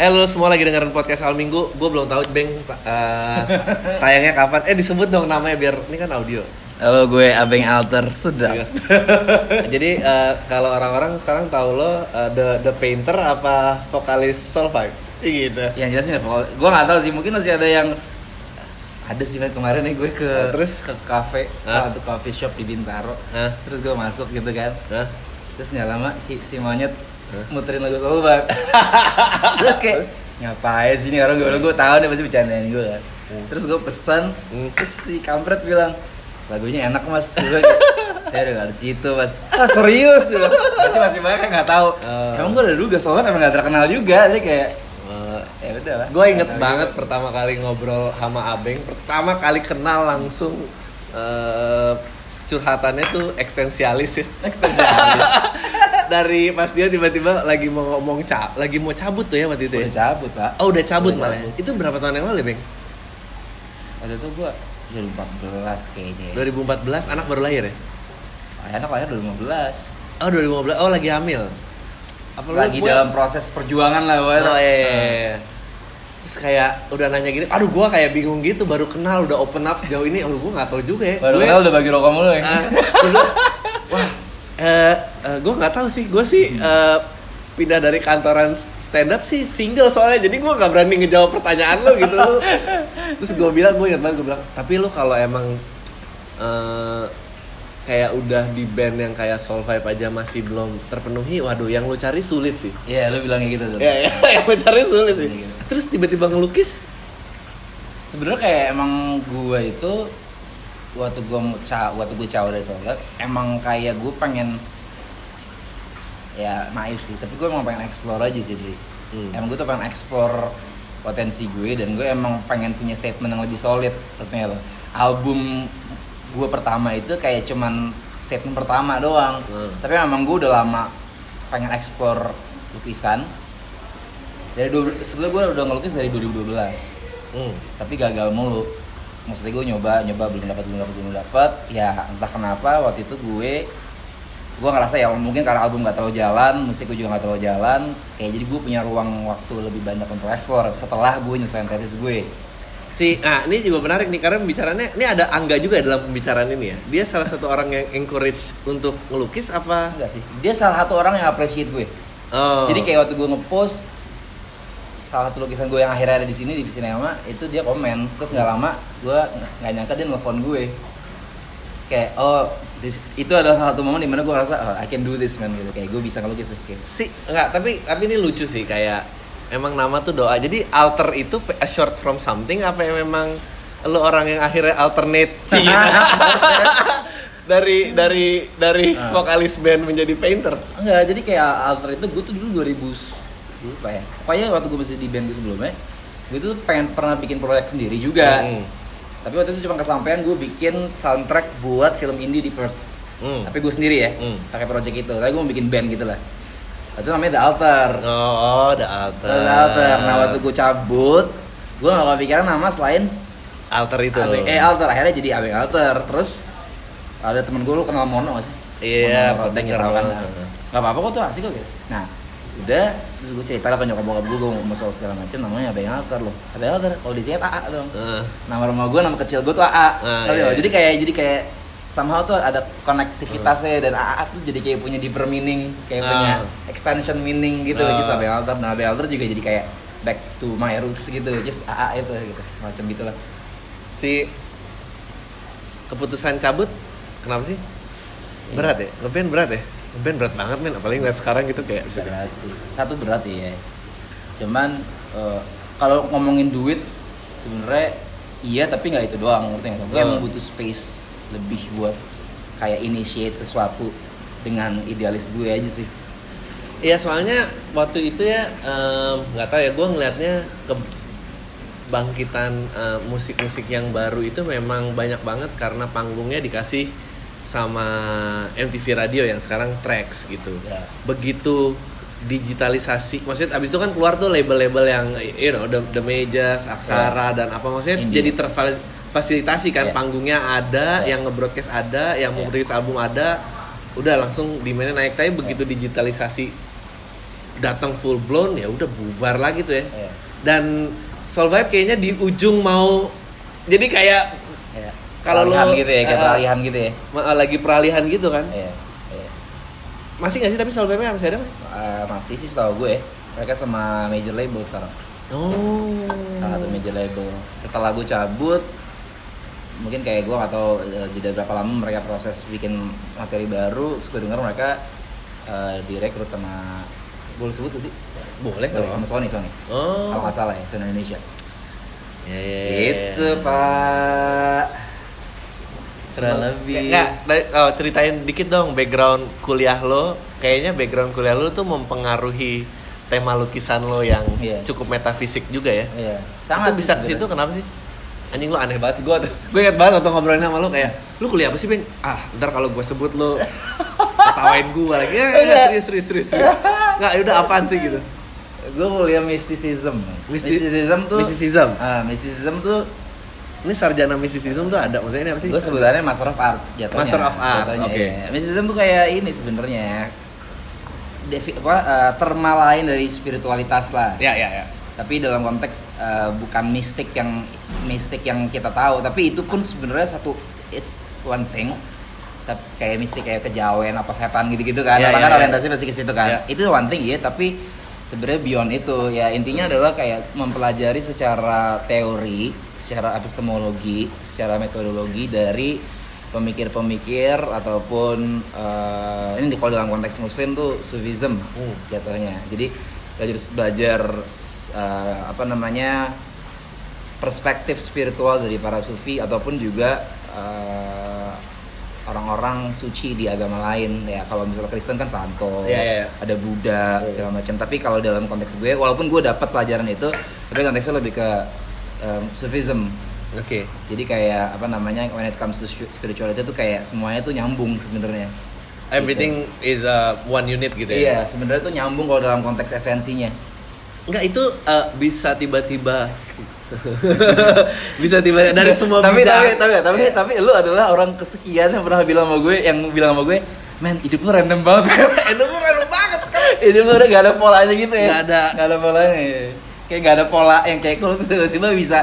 Eh lu semua lagi dengerin podcast Al Minggu, gue belum tahu Beng eh, tayangnya kapan. Eh disebut dong namanya biar ini kan audio. Halo gue Abeng Alter Sedap Jadi eh, kalau orang-orang sekarang tahu lo eh, the the painter apa vokalis Soul Five? Gitu. Yang jelas ya Gue gak tahu sih mungkin masih ada yang Ada sih kemarin nih gue ke Ah, terus? ke cafe Ah. Satu coffee shop di Bintaro? Terus gue masuk gitu kan? Terus gak lama si, si monyet muterin lagu Terus kayak ngapain sih ini orang? Gue gue tahu nih pasti bercandain gue kan. Terus gue pesan Hmm. terus si kampret bilang lagunya enak mas. Gue, saya udah gak di situ mas. Ah serius? Bilang. berarti masih banyak yang nggak tahu. Oh. emang gue udah duga soalnya emang gak terkenal juga. Jadi kayak Eh, ya udah lah. Gue inget banget juga. pertama kali ngobrol sama Abeng, pertama kali kenal langsung eh, curhatannya tuh eksistensialis ya. aja Dari pas dia tiba-tiba lagi mau ngomong ca lagi mau cabut tuh ya waktu itu udah ya. cabut pak Oh udah cabut Udah malah. ya? cabut. Itu berapa tahun yang lalu ya, Beng? waktu itu gue 2014 kayaknya ya. 2014 anak baru lahir ya? anak lahir 2015 Oh 2015. Oh lagi hamil. Apa lagi gua- dalam proses perjuangan lah pokoknya. Oh iya, iya, iya. Terus kayak udah nanya gini, aduh gua kayak bingung gitu baru kenal udah open up sejauh ini, aduh gua nggak tahu juga ya. baru Gue- kenal udah bagi rokok mulu ya gua bilang, wah, eh, eh, gue nggak tahu sih, gue sih eh, pindah dari kantoran stand up sih single soalnya, jadi gue nggak berani ngejawab pertanyaan lo gitu. Terus gue bilang, gue ingat banget, gue bilang, tapi lo kalau emang eh, kayak udah di band yang kayak Soul Vibe aja masih belum terpenuhi, waduh, yang lo cari sulit sih. Iya, lu bilang kayak gitu tuh. Ya, ya, yang lo cari sulit sih. Iya, iya. Terus tiba-tiba ngelukis, Sebenarnya kayak emang gue itu waktu gue ca waktu gue caw dari sholat emang kayak gue pengen ya naif sih tapi gue emang pengen explore aja sih Dri. Hmm. emang gue tuh pengen explore potensi gue dan gue emang pengen punya statement yang lebih solid artinya loh album gue pertama itu kayak cuman statement pertama doang Hmm. tapi emang gue udah lama pengen explore lukisan dari dua, sebelumnya gue udah ngelukis dari 2012 hmm. tapi gagal mulu maksudnya gue nyoba nyoba belum dapat belum dapat belum dapat ya entah kenapa waktu itu gue gue ngerasa ya mungkin karena album gak terlalu jalan musik gue juga gak terlalu jalan kayak jadi gue punya ruang waktu lebih banyak untuk explore setelah gue nyelesain tesis gue Si, nah ini juga menarik nih karena pembicaranya ini ada Angga juga dalam pembicaraan ini ya. Dia salah satu orang yang encourage untuk ngelukis apa? enggak sih dia salah satu orang yang appreciate gue Oh. jadi kayak waktu gue ngepost salah satu lukisan gue yang akhirnya ada di sini di Visinema itu dia komen terus nggak lama gue nggak nyangka dia nelfon gue kayak oh this- itu adalah salah satu momen di mana gue ngerasa oh, I can do this man gitu kayak gue bisa ngelukis deh kayak si enggak tapi tapi ini lucu sih kayak emang nama tuh doa. Jadi alter itu a short from something apa yang memang lo orang yang akhirnya alternate dari dari dari Ah. vokalis band menjadi painter. enggak jadi kayak alter itu gue tuh dulu 2000 lupa ya pokoknya waktu gue masih di band gue sebelumnya gue tuh pengen pernah bikin proyek sendiri juga Hmm. tapi waktu itu cuma kesampaian gue bikin soundtrack buat film indie di Perth Hmm. tapi gue sendiri ya Hmm. pakai project itu tapi gue mau bikin band gitu lah itu namanya The Alter Oh, oh, the alter. The Alter nah waktu gue cabut gue gak kepikiran nama selain alter itu. Abeng, eh Alter akhirnya jadi Abeng Alter terus ada temen gue lu kenal Mono gak sih Iya, kan banget. Gak apa-apa kok tuh asik kok gitu Nah udah terus gue cerita lah ke nyokap bokap gue gue mau soal segala macam namanya Abeng Alter loh Abeng Alter kalau di chat AA dong Eh, nama rumah gue nama kecil gue tuh AA Ah, Tahu iya. nggak? jadi kayak jadi kayak somehow tuh ada konektivitasnya dan AA tuh jadi kayak punya deeper meaning kayak Ah. punya extension meaning gitu Ah. which is Abeng Alter nah Abeng Alter juga jadi kayak back to my roots gitu just AA itu gitu semacam gitulah si keputusan cabut kenapa sih? Berat ya? Ngeband berat ya? Ngeband berat banget men, apalagi ngeliat sekarang gitu kayak bisa berat sih. Satu berat ya cuman eh, kalau ngomongin duit sebenarnya iya tapi nggak itu doang ngerti nggak? Gue Oh. emang butuh space lebih buat kayak initiate sesuatu dengan idealis gue aja sih. Iya soalnya waktu itu ya em, nggak tahu ya gue ngelihatnya kebangkitan eh, musik-musik yang baru itu memang banyak banget karena panggungnya dikasih sama MTV Radio yang sekarang tracks gitu. Ya. Begitu digitalisasi, maksudnya abis itu kan keluar tuh label-label yang you know the, the Majas, Aksara dan apa maksudnya Indie. jadi terfasilitasi kan Ya. panggungnya ada, Ya. yang nge-broadcast ada, yang mau Ya. rilis album ada, udah langsung demandnya naik tapi begitu digitalisasi datang full blown ya udah bubar lagi tuh ya Iya. dan Soul Vibe kayaknya di ujung mau jadi kayak. Kalau lu- gitu ya, kayak eh, peralihan gitu ya. ma- lagi peralihan gitu kan Iya. Iya. masih nggak sih tapi Vibe yang saya masih Eh, masih sih setahu gue. Mereka sama major label sekarang. oh Salah satu major label. Setelah gue cabut, mungkin kayak gue atau jeda berapa lama mereka proses bikin materi baru, terus gue denger mereka eh, direkrut sama boleh sebut gak sih? boleh Sorry, sama Sony, Sony. oh Kalau nggak salah ya, Sony Indonesia. Ya, ya, ya, ya. Itu Pak. Kurang lebih. Nggak, da- oh, ceritain dikit dong background kuliah lo. Kayaknya background kuliah lo tuh mempengaruhi tema lukisan lo yang Iya. cukup metafisik juga ya. Iya. Sangat bisa ke situ kenapa sih? Anjing lo aneh banget sih gue tuh. Gue ingat banget waktu ngobrolin sama lo kayak, lu kuliah apa sih, Beng? Ah, ntar kalau gue sebut lo ketawain gue lagi. Ya, ya, serius, serius, serius, serius. Nggak, ya udah apaan sih gitu? Gue kuliah mysticism. Misti- mysticism tuh. mysticism? Ah, mysticism tuh Ini sarjana mysticism tuh ada, maksudnya ini apa sih? gue sebenarnya master of arts jatuhnya. Master of Arts, oke. iya. Mysticism tuh kayak ini sebenarnya. Devi, apa eh, terma lain dari spiritualitas lah. Ya, ya, ya. Tapi dalam konteks eh, bukan mistik yang mistik yang kita tahu, tapi itu pun sebenarnya satu it's one thing. Tapi kayak mistik kayak kejawen apa setan gitu-gitu kan. Iya, Orang iya, kan iya. orientasi pasti ke situ kan. Iya. Itu one thing ya, tapi sebenarnya beyond itu ya intinya adalah kayak mempelajari secara teori, secara epistemologi, secara metodologi dari pemikir-pemikir ataupun eh, ini di kalau dalam konteks muslim tuh sufism Hmm. jatuhnya. Jadi belajar belajar eh, apa namanya perspektif spiritual dari para sufi ataupun juga eh, orang-orang suci di agama lain ya kalau misalnya Kristen kan Santo Iya, iya, iya. ada Buddha Iya. segala macam tapi kalau dalam konteks gue walaupun gue dapat pelajaran itu tapi konteksnya lebih ke em, Sufism Oke. jadi kayak apa namanya when it comes to spi- spirituality itu kayak semuanya tuh nyambung sebenarnya Everything is a one unit gitu ya. iya sebenarnya tuh nyambung kalau dalam konteks esensinya Enggak itu eh, bisa tiba-tiba bisa tiba dari semua tapi, bidang. tapi tapi tapi tapi lu adalah orang kesekian yang pernah bilang sama gue yang bilang sama gue men hidup lu random banget Itu gue random banget kan. hidup lu gak ada polanya gitu ya Nggak ada. gak ada polanya kayak gak ada pola yang kayak lu tuh tiba-tiba bisa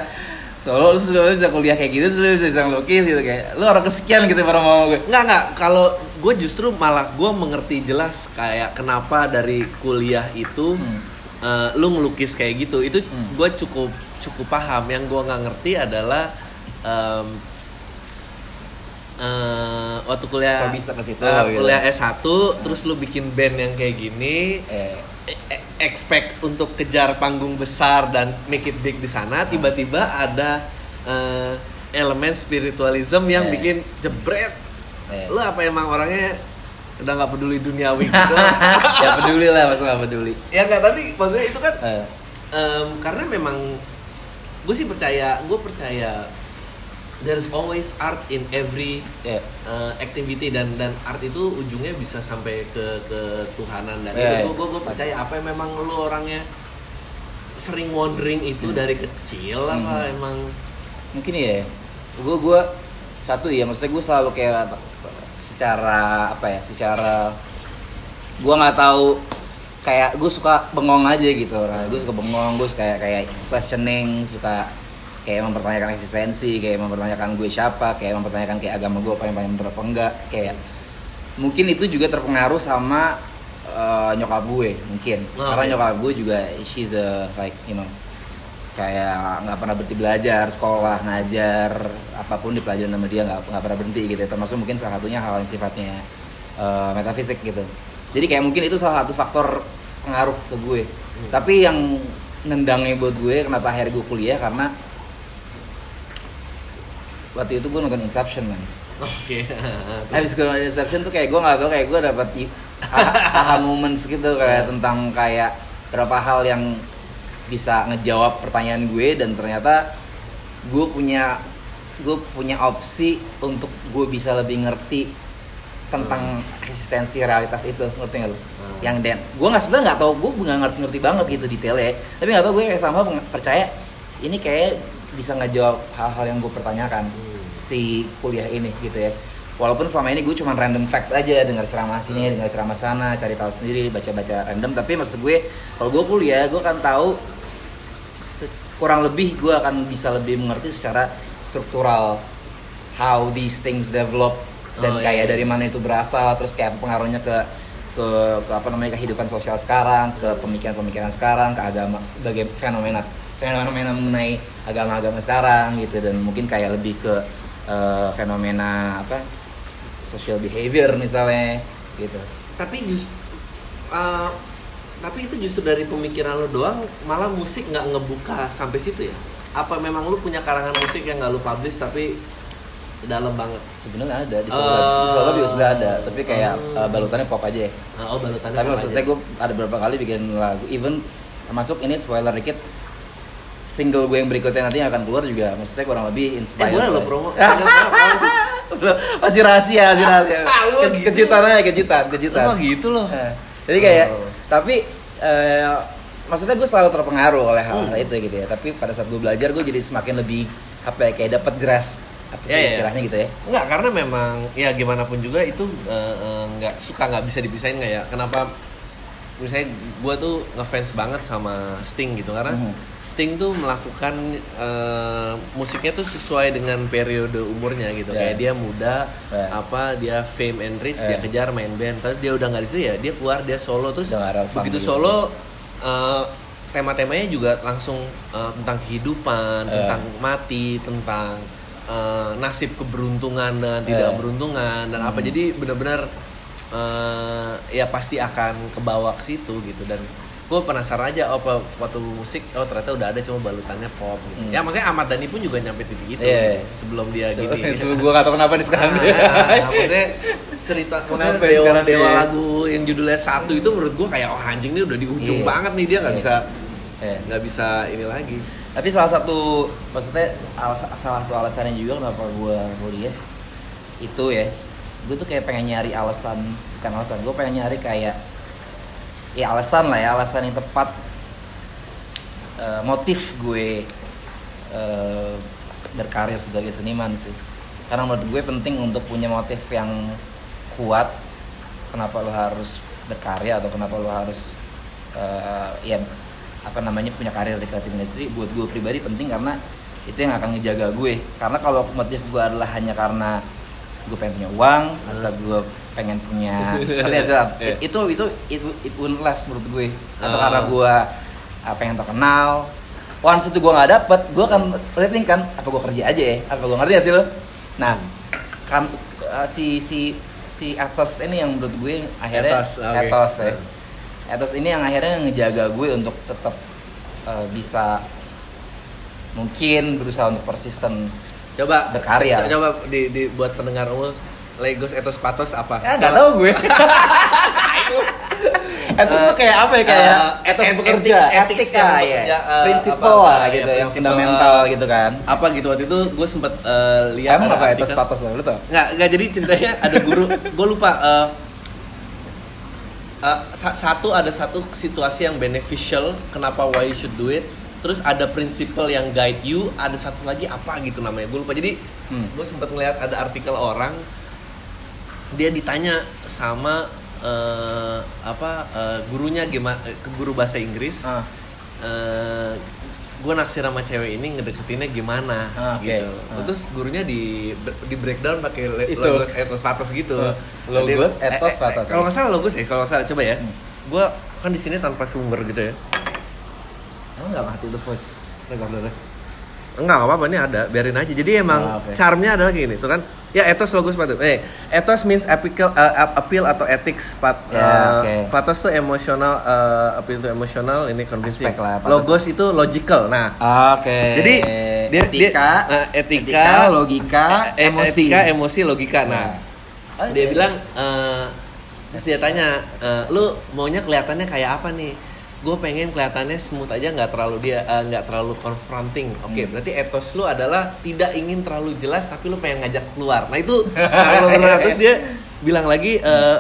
solo lu sudah bisa kuliah kayak gitu sudah bisa bisa ngelukis gitu kayak lu orang kesekian gitu pernah mau gue Enggak enggak kalau gue justru malah gue mengerti jelas kayak kenapa dari kuliah itu Hmm. eh, lu ngelukis kayak gitu itu Hmm. gue cukup cukup paham yang gue nggak ngerti adalah em, eh, waktu kuliah Kok bisa ke situ, eh, gitu. kuliah S1 terus lu bikin band yang kayak gini eh e- e- expect untuk kejar panggung besar dan make it big di sana tiba-tiba ada eh, elemen spiritualism yang Eh. bikin jebret eh. lu apa emang orangnya udah nggak peduli duniawi gitu ya peduli lah masa gak peduli ya nggak tapi maksudnya itu kan eh, em, karena memang gue sih percaya gue percaya there's always art in every ya uh, activity dan dan art itu ujungnya bisa sampai ke ketuhanan dan Iya, itu. Gue gue percaya apa yang memang lu orangnya sering wondering itu dari kecil apa Hmm. emang? Mungkin ya gue gue satu ya maksudnya gue selalu kayak secara apa ya secara gue nggak tahu kayak gue suka bengong aja gitu. Gue suka bengong gue suka kayak kayak questioning suka kayak mempertanyakan eksistensi kayak mempertanyakan gue siapa kayak mempertanyakan kayak agama gue apa yang paling bener apa enggak kayak mungkin itu juga terpengaruh sama eh, nyokap gue mungkin. Oh, karena iya. nyokap gue juga she's a like you know kayak nggak pernah berhenti belajar sekolah ngajar apa pun dipelajarin sama dia nggak nggak pernah berhenti gitu. Termasuk mungkin salah satunya hal yang sifatnya eh, metafisik gitu jadi kayak mungkin itu salah satu faktor pengaruh ke gue. Tapi yang nendangnya buat gue kenapa akhirnya gue kuliah karena waktu itu gue nonton Inception man. Oke. Habis gue nonton Inception tuh kayak gue nggak tau kayak gue aha, aha moments gitu kayak tentang kayak berapa hal yang bisa ngejawab pertanyaan gue dan ternyata gue punya gue punya opsi untuk gue bisa lebih ngerti tentang eksistensi realitas itu ngerti nggak lu? Hmm. Yang dan gue nggak sebenarnya nggak tau gue nggak ngerti-ngerti banget gitu detailnya tapi nggak tau gue kayak sama percaya ini kayak bisa ngejawab hal-hal yang gue pertanyakan Hmm. si kuliah ini gitu ya walaupun selama ini gue cuma random facts aja dengar ceramah sini dengar ceramah sana cari tahu sendiri baca baca random tapi maksud gue kalau gue kuliah gue akan tahu kurang lebih gue akan bisa lebih mengerti secara struktural how these things develop dan Oh, kayak iya. dari mana itu berasal terus kayak pengaruhnya ke ke, ke apa namanya kehidupan sosial sekarang ke pemikiran-pemikiran sekarang ke agama bagai fenomena fenomena mengenai agama-agama sekarang gitu. Dan mungkin kayak lebih ke eh, fenomena apa social behavior misalnya gitu. Tapi just uh, tapi itu justru dari pemikiran lo doang malah musik nggak ngebuka sampai situ ya? Apa memang lu punya karangan musik yang nggak lu publish tapi dalam banget. Sebenarnya ada di solo di solo juga sebenarnya ada tapi kayak Oh. eh, balutannya pop aja. Ya oh balutannya tapi maksudnya gue ada beberapa kali bikin lagu. Even masuk ini spoiler dikit single gue yang berikutnya nanti yang akan keluar juga maksudnya kurang lebih eh inspired boleh lo promo. Masih rahasia masih rahasia. Ah, Ke- gitu. kejutan aja kejutan kejutan. Mah gitu loh. Eh, jadi kayak Oh. tapi eh, maksudnya gue selalu terpengaruh oleh hal, Hmm. itu gitu ya. Tapi pada saat gue belajar gue jadi semakin lebih apa ya kayak dapat grasp apa sih Ya, ya. istilahnya gitu ya Enggak, karena memang ya gimana pun juga itu eh, eh, nggak suka nggak bisa dipisahin nggak ya. Kenapa misalnya gue tuh ngefans banget sama Sting gitu karena Mhm. Sting tuh melakukan eh, musiknya tuh sesuai dengan periode umurnya gitu. Ya. Kayak dia muda, Ya. apa dia fame and rich, Ya. dia kejar main band. Tapi dia udah nggak di situ ya, dia keluar dia solo terus nggak begitu gitu. solo eh, tema-temanya juga langsung eh, tentang kehidupan, Ya. tentang mati, tentang eh, nasib keberuntungan dan tidak Eh. beruntungan dan apa Hmm. jadi benar-benar eh, ya pasti akan kebawa ke situ gitu dan gue penasaran aja oh apa waktu musik oh ternyata udah ada cuma balutannya pop gitu. Hmm. ya maksudnya Ahmad Dhani pun juga nyampe titik itu Iya. gitu, sebelum dia So, gini sebelum gue gak tau kenapa di sekarang Nah, nah, maksudnya cerita maksudnya ya dewa, sekarang dewa dia? lagu yang judulnya satu itu menurut gue kayak oh anjing ini udah di ujung Iya. banget nih dia nggak Iya. bisa Iya. nggak bisa ini lagi Tapi salah satu maksudnya salah satu alasannya juga kenapa gue kuliah itu ya, gue tuh kayak pengen nyari alasan bukan alasan, gue pengen nyari kayak ya alasan lah ya alasan yang tepat eh, motif gue eh, berkarir sebagai seniman sih. Karena menurut gue penting untuk punya motif yang kuat. Kenapa lo harus berkarya atau kenapa lo harus eh, ya apa namanya punya karir di kreatif industry buat gue pribadi penting karena itu yang akan ngejaga gue karena kalau motif gue adalah hanya karena gue pengen punya uang atau gue pengen punya Rat? Iya. itu itu it, it wouldn't last menurut gue atau Ah. karena gue uh, pengen terkenal once itu gue nggak dapet gue akan rating kan apa gue kerja aja ya apa gue ngerti lo nah kan uh, si si si ethos ini yang menurut gue akhirnya Ethos, oke. ethos ya Hmm. Ethos ini yang akhirnya ngejaga gue untuk tetap uh, bisa mungkin berusaha untuk persisten coba Berkarya. coba di, di buat pendengar umum Legos etos patos apa? Ya nggak tahu gue. Ethos tuh kayak apa ya? Kayak Eh, ethos et- bekerja etika yang ya eh, prinsipal lah ya, gitu yang prinsipal, fundamental eh, gitu kan. Apa gitu waktu itu gue sempet eh, lihat emang apa artikel- patos lu tau? Nggak nggak jadi ceritanya ada guru gue lupa eh, sa- satu ada satu situasi yang beneficial kenapa why you should do it terus ada prinsipal yang guide you ada satu lagi apa gitu namanya gue lupa jadi Hmm. gue sempet ngeliat ada artikel orang dia ditanya sama eh, apa eh, gurunya gimana ke guru bahasa Inggris Ah. Gue naksir sama cewek ini ngedeketinnya gimana Ah, oke. gitu. Ah. Terus gurunya di di breakdown pakai logos etos patos gitu. Ah. Logos, etos, patos. Kalau nggak salah logos ya, kalau nggak salah coba ya. Hmm. Gue kan di sini tanpa sumber gitu ya. emang nggak mati tuh bos recordernya Enggak, nggak apa-apa ini ada, biarin aja. Jadi emang Ah, oke. charmnya adalah gini, tuh kan. Ya etos logos patos. Eh, etos means ethical uh, appeal atau ethics pat, Ya, uh, oke. patos tuh emosional uh, appeal itu emosional, ini convincing. Aspek lah, patos. Logos itu logical. Nah, oke Jadi, dia- etika dia- eh, etika, logika Eh, emosi etika, emosi, logika. Nah, Oh, dia iya. bilang eh, terus dia tanya, eh, lu maunya kelihatannya kayak apa nih? Gue pengen kelihatannya smooth aja, nggak terlalu dia eh, nggak terlalu confronting. Oke, Hmm. berarti etos lu adalah tidak ingin terlalu jelas, tapi lu pengen ngajak keluar. Nah itu, bener-bener. terus dia bilang lagi, eh,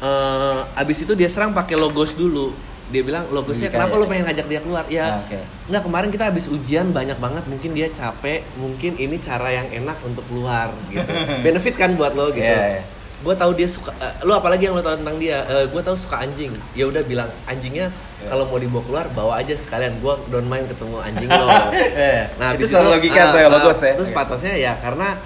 eh, abis itu dia serang pakai logos dulu. dia bilang logosnya Menikah kenapa ya? lu pengen ngajak dia keluar ya Ah, oke. nggak kemarin kita habis ujian banyak banget mungkin dia capek mungkin ini cara yang enak untuk keluar gitu benefit kan buat lo gitu Iya, iya. Gue tahu dia suka eh, lo apalagi yang lo tahu tentang dia gue tahu suka anjing ya udah bilang anjingnya Iya. kalau mau dibawa keluar bawa aja sekalian gue don't mind ketemu anjing lo Iya. nah Itu selalu logika ah, tuh ya, ah, logos ya. terus patosnya ya karena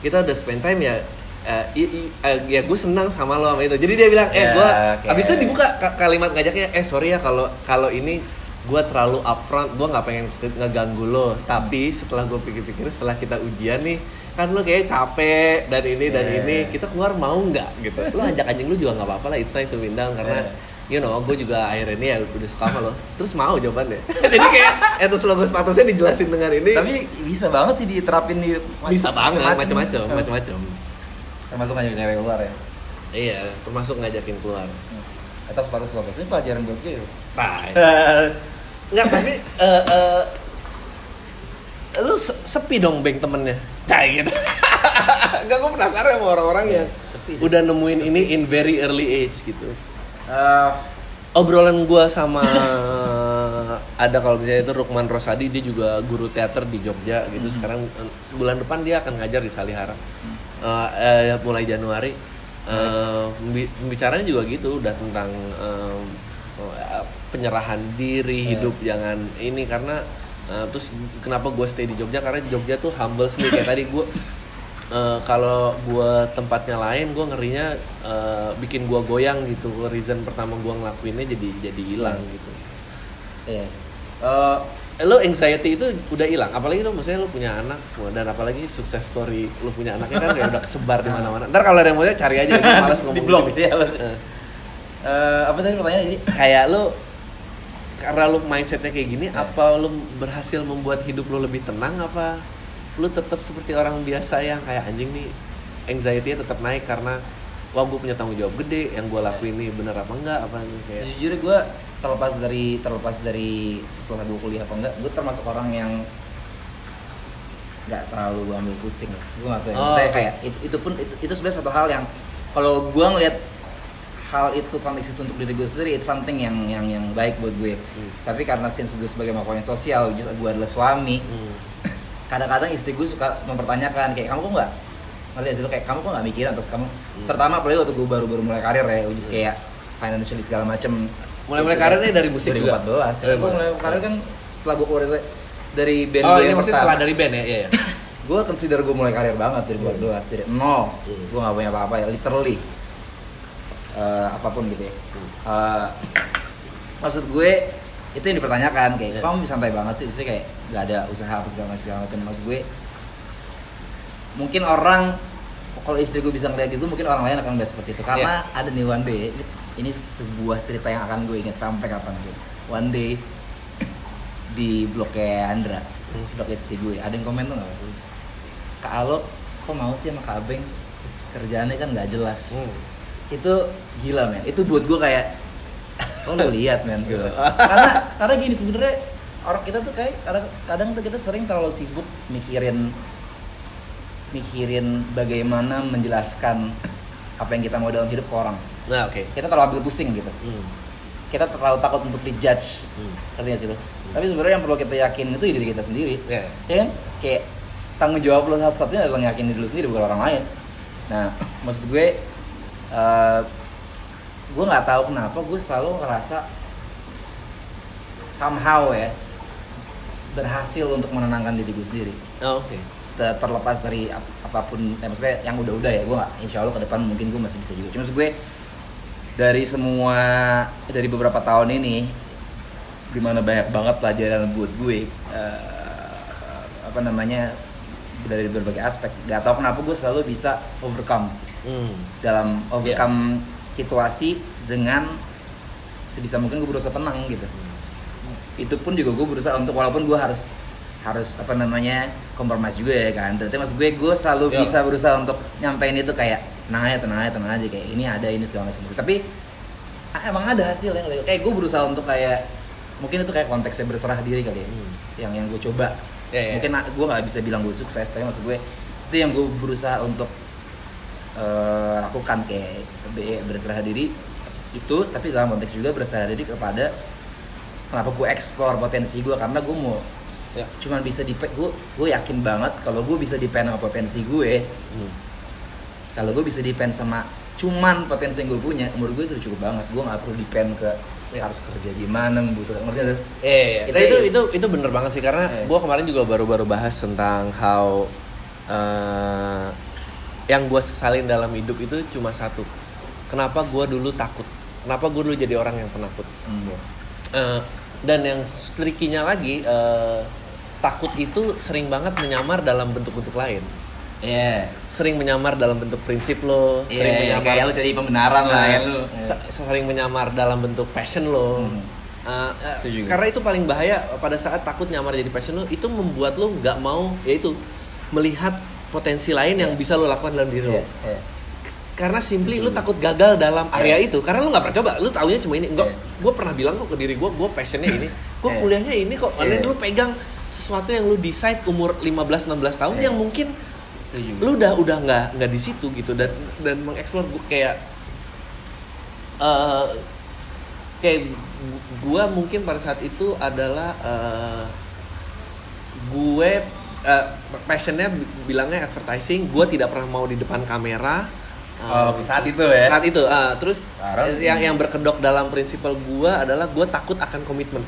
kita udah spend time ya eh, i- i- eh, ya gue senang sama lo sama itu jadi dia bilang eh Ya, gue oke. habis itu dibuka ka- kalimat ngajaknya eh sorry ya kalau kalau ini gue terlalu upfront gue nggak pengen ngeganggu lo tapi setelah gue pikir-pikir setelah kita ujian nih kan lo kayak capek dan ini dan Yeah. ini kita keluar mau nggak gitu lo ajak anjing lu juga nggak apa-apa lah it's time to down karena you know gue juga akhirnya ini ya udah suka sama lo terus mau jawabannya jadi kayak etos logo sepatunya dijelasin dengan ini Tapi bisa banget sih diterapin di bisa banget macam-macam Hmm. macam-macam Termasuk ngajak cewek keluar ya. iya termasuk ngajakin keluar Atas sepatu logos ini pelajaran buat gue. Bye. Enggak, tapi eh eh, lu se- sepi dong beng temennya. Kayak gitu. Enggak, gue penasaran sama orang-orang yang Sepi sih. udah nemuin ini in very early age gitu. Eh, Obrolan gua sama ada kalau misalnya itu Rukman Rosadi dia juga guru teater di Jogja gitu. Hmm. Sekarang eh, bulan depan dia akan ngajar di Salihara. Eh, eh, mulai Januari. Pembicaranya juga gitu udah tentang eh, penyerahan diri Iya. hidup jangan ini karena eh, terus kenapa gue stay di Jogja? Karena Jogja tuh humble me kayak tadi gue eh, kalau gue tempatnya lain gue ngerinya eh, bikin gue goyang gitu. Reason pertama gue ngelakuinnya jadi jadi hilang gitu. Iya. Eh, Eh, lo anxiety itu udah hilang? Apalagi lo maksudnya lo punya anak dan apalagi sukses story lo punya anaknya kan kayak udah kesebar di mana-mana. Ntar kalau ada yang mau cari aja gue malas ngomong di blog ya. Eh, apa tadi pertanyaannya jadi? kayak lo karena lo mindsetnya kayak gini Ya. apa lo berhasil membuat hidup lo lebih tenang apa lo tetap seperti orang biasa yang kayak anjing nih anxiety-nya tetap naik karena wah gue punya tanggung jawab gede yang gue lakuin ini bener apa enggak apa kayak Sejujurnya gue terlepas dari terlepas dari setelah gue kuliah apa enggak, gue termasuk orang yang nggak terlalu gue ambil pusing. Gue nggak tahu. ya. Oh, kayak itu, itu pun itu, itu sebenarnya satu hal yang kalau gue ngelihat hal itu konteks itu untuk diri gue sendiri it's something yang yang yang baik buat gue. Hmm. Tapi karena since gue sebagai makhluk sosial, which is gue adalah suami, hmm. kadang-kadang istri gue suka mempertanyakan kayak kamu kok nggak ngeliat sih kayak kamu kok nggak mikirin terus kamu pertama apalagi waktu gue baru baru mulai karir ya which is kayak financially segala macem mulai-mulai karirnya dari musik juga 2014 ya. Dari gue mulai karir kan setelah gue keluar dari- band oh gue ini yang maksudnya setelah dari band ya iya, iya. gue consider gue mulai karir banget dari 2012 dari nol Hmm. gue nggak punya apa-apa ya literally Eh, apa pun gitu ya. Eh, maksud gue itu yang dipertanyakan kayak Iya. kamu santai banget sih? Maksudnya kayak nggak ada usaha apa segala macam segala macam. Maksud gue mungkin orang kalau istri gue bisa ngeliat gitu mungkin orang lain akan melihat seperti itu. Karena Iya. ada nih one day ini sebuah cerita yang akan gue ingat sampai kapan gue one day di blognya Andra Hmm. blog istri gue. Ada yang komen tuh nggak? Kak Alo kok mau sih sama kak Abeng? Kerjaannya kan nggak jelas. Hmm. Itu gila men. Itu buat gue kayak oh lo lihat men? Gitu. karena karena gini sebenarnya orang kita tuh kayak kadang kadang tuh kita sering terlalu sibuk mikirin mikirin bagaimana menjelaskan apa yang kita mau dalam hidup ke orang. Nah oke. Kita terlalu ambil pusing gitu. Hmm. kita terlalu takut untuk dijudge. Hmm. gak sih lo tapi sebenarnya yang perlu kita yakin itu diri kita sendiri. Iya. ya kan? Kayak tanggung jawab lo satu-satunya adalah yakin diri lo sendiri bukan orang lain. Nah maksud gue eh gue nggak tahu kenapa gue selalu ngerasa somehow ya berhasil untuk menenangkan diri gue sendiri. Oh, oke. Ter- terlepas dari ap- apa pun ya maksudnya yang udah-udah ya gue nggak insya Allah ke depan mungkin gue masih bisa juga. Cuma gue dari semua dari beberapa tahun ini di mana banyak banget pelajaran buat gue eh, apa namanya dari berbagai aspek gak tau kenapa gue selalu bisa overcome Hmm. dalam overcome situasi dengan sebisa mungkin gue berusaha tenang gitu itu pun juga gue berusaha untuk walaupun gue harus harus apa namanya kompromis juga ya kan berarti maksud gue gue selalu Ya. bisa berusaha untuk nyampein itu kayak tenang aja tenang aja tenang aja kayak ini ada ini segala macam tapi ah, emang ada hasilnya kayak gue berusaha untuk kayak mungkin itu kayak konteksnya berserah diri kali ya Hmm. yang yang gue coba Ya, ya. mungkin gue nggak bisa bilang gue sukses tapi maksud gue itu yang gue berusaha untuk eh, lakukan kayak be- berserah diri itu tapi dalam konteks juga berserah diri kepada kenapa gue explore potensi gue karena gue mau Ya. cuman bisa di gue gue yakin banget kalau gue bisa depend sama potensi gue Hmm. kalau gue bisa depend sama cuman potensi yang gue punya menurut gue itu cukup banget gue nggak perlu depend ke Ya. harus kerja gimana membutuhkan ngerti? Eh, Itu- itu, itu itu bener banget sih karena Eh. gue kemarin juga baru-baru bahas tentang how eh, yang gue sesalin dalam hidup itu cuma satu. Kenapa gue dulu takut? Kenapa gue dulu jadi orang yang penakut? Hmm. Eh, dan yang trikinya lagi eh, takut itu sering banget menyamar dalam bentuk-bentuk lain. Iya. Sering menyamar dalam bentuk prinsip lo, Iya, sering menyamar kayak lu jadi pembenaran lah ya lu. se- sering menyamar dalam bentuk passion lo. Hmm. Uh, uh, karena itu paling bahaya pada saat takut nyamar jadi passion lo itu membuat lo nggak mau yaitu melihat potensi lain yang bisa lo lakukan dalam diri lo. Iya, iya. Karena simply Betul. takut gagal dalam area Iya. itu karena lu nggak pernah coba. Lu taunya cuma ini. Enggak, Iya. gue pernah bilang kok ke diri gue, gue passionnya ini. Gue Iya. kuliahnya ini kok. Iya. Dan lu pegang sesuatu yang lu decide umur 15-16 tahun Iya. yang mungkin Setuju. lu udah udah nggak nggak di situ gitu dan dan mengeksplor gue kayak eh kayak gue mungkin pada saat itu adalah eh, gue eh, passionnya bi- bilangnya advertising gue tidak pernah mau di depan kamera Oh, Eh, saat itu ya. saat itu ah, terus Sekarang- yang yang berkedok dalam prinsipal gue adalah gue takut akan komitmen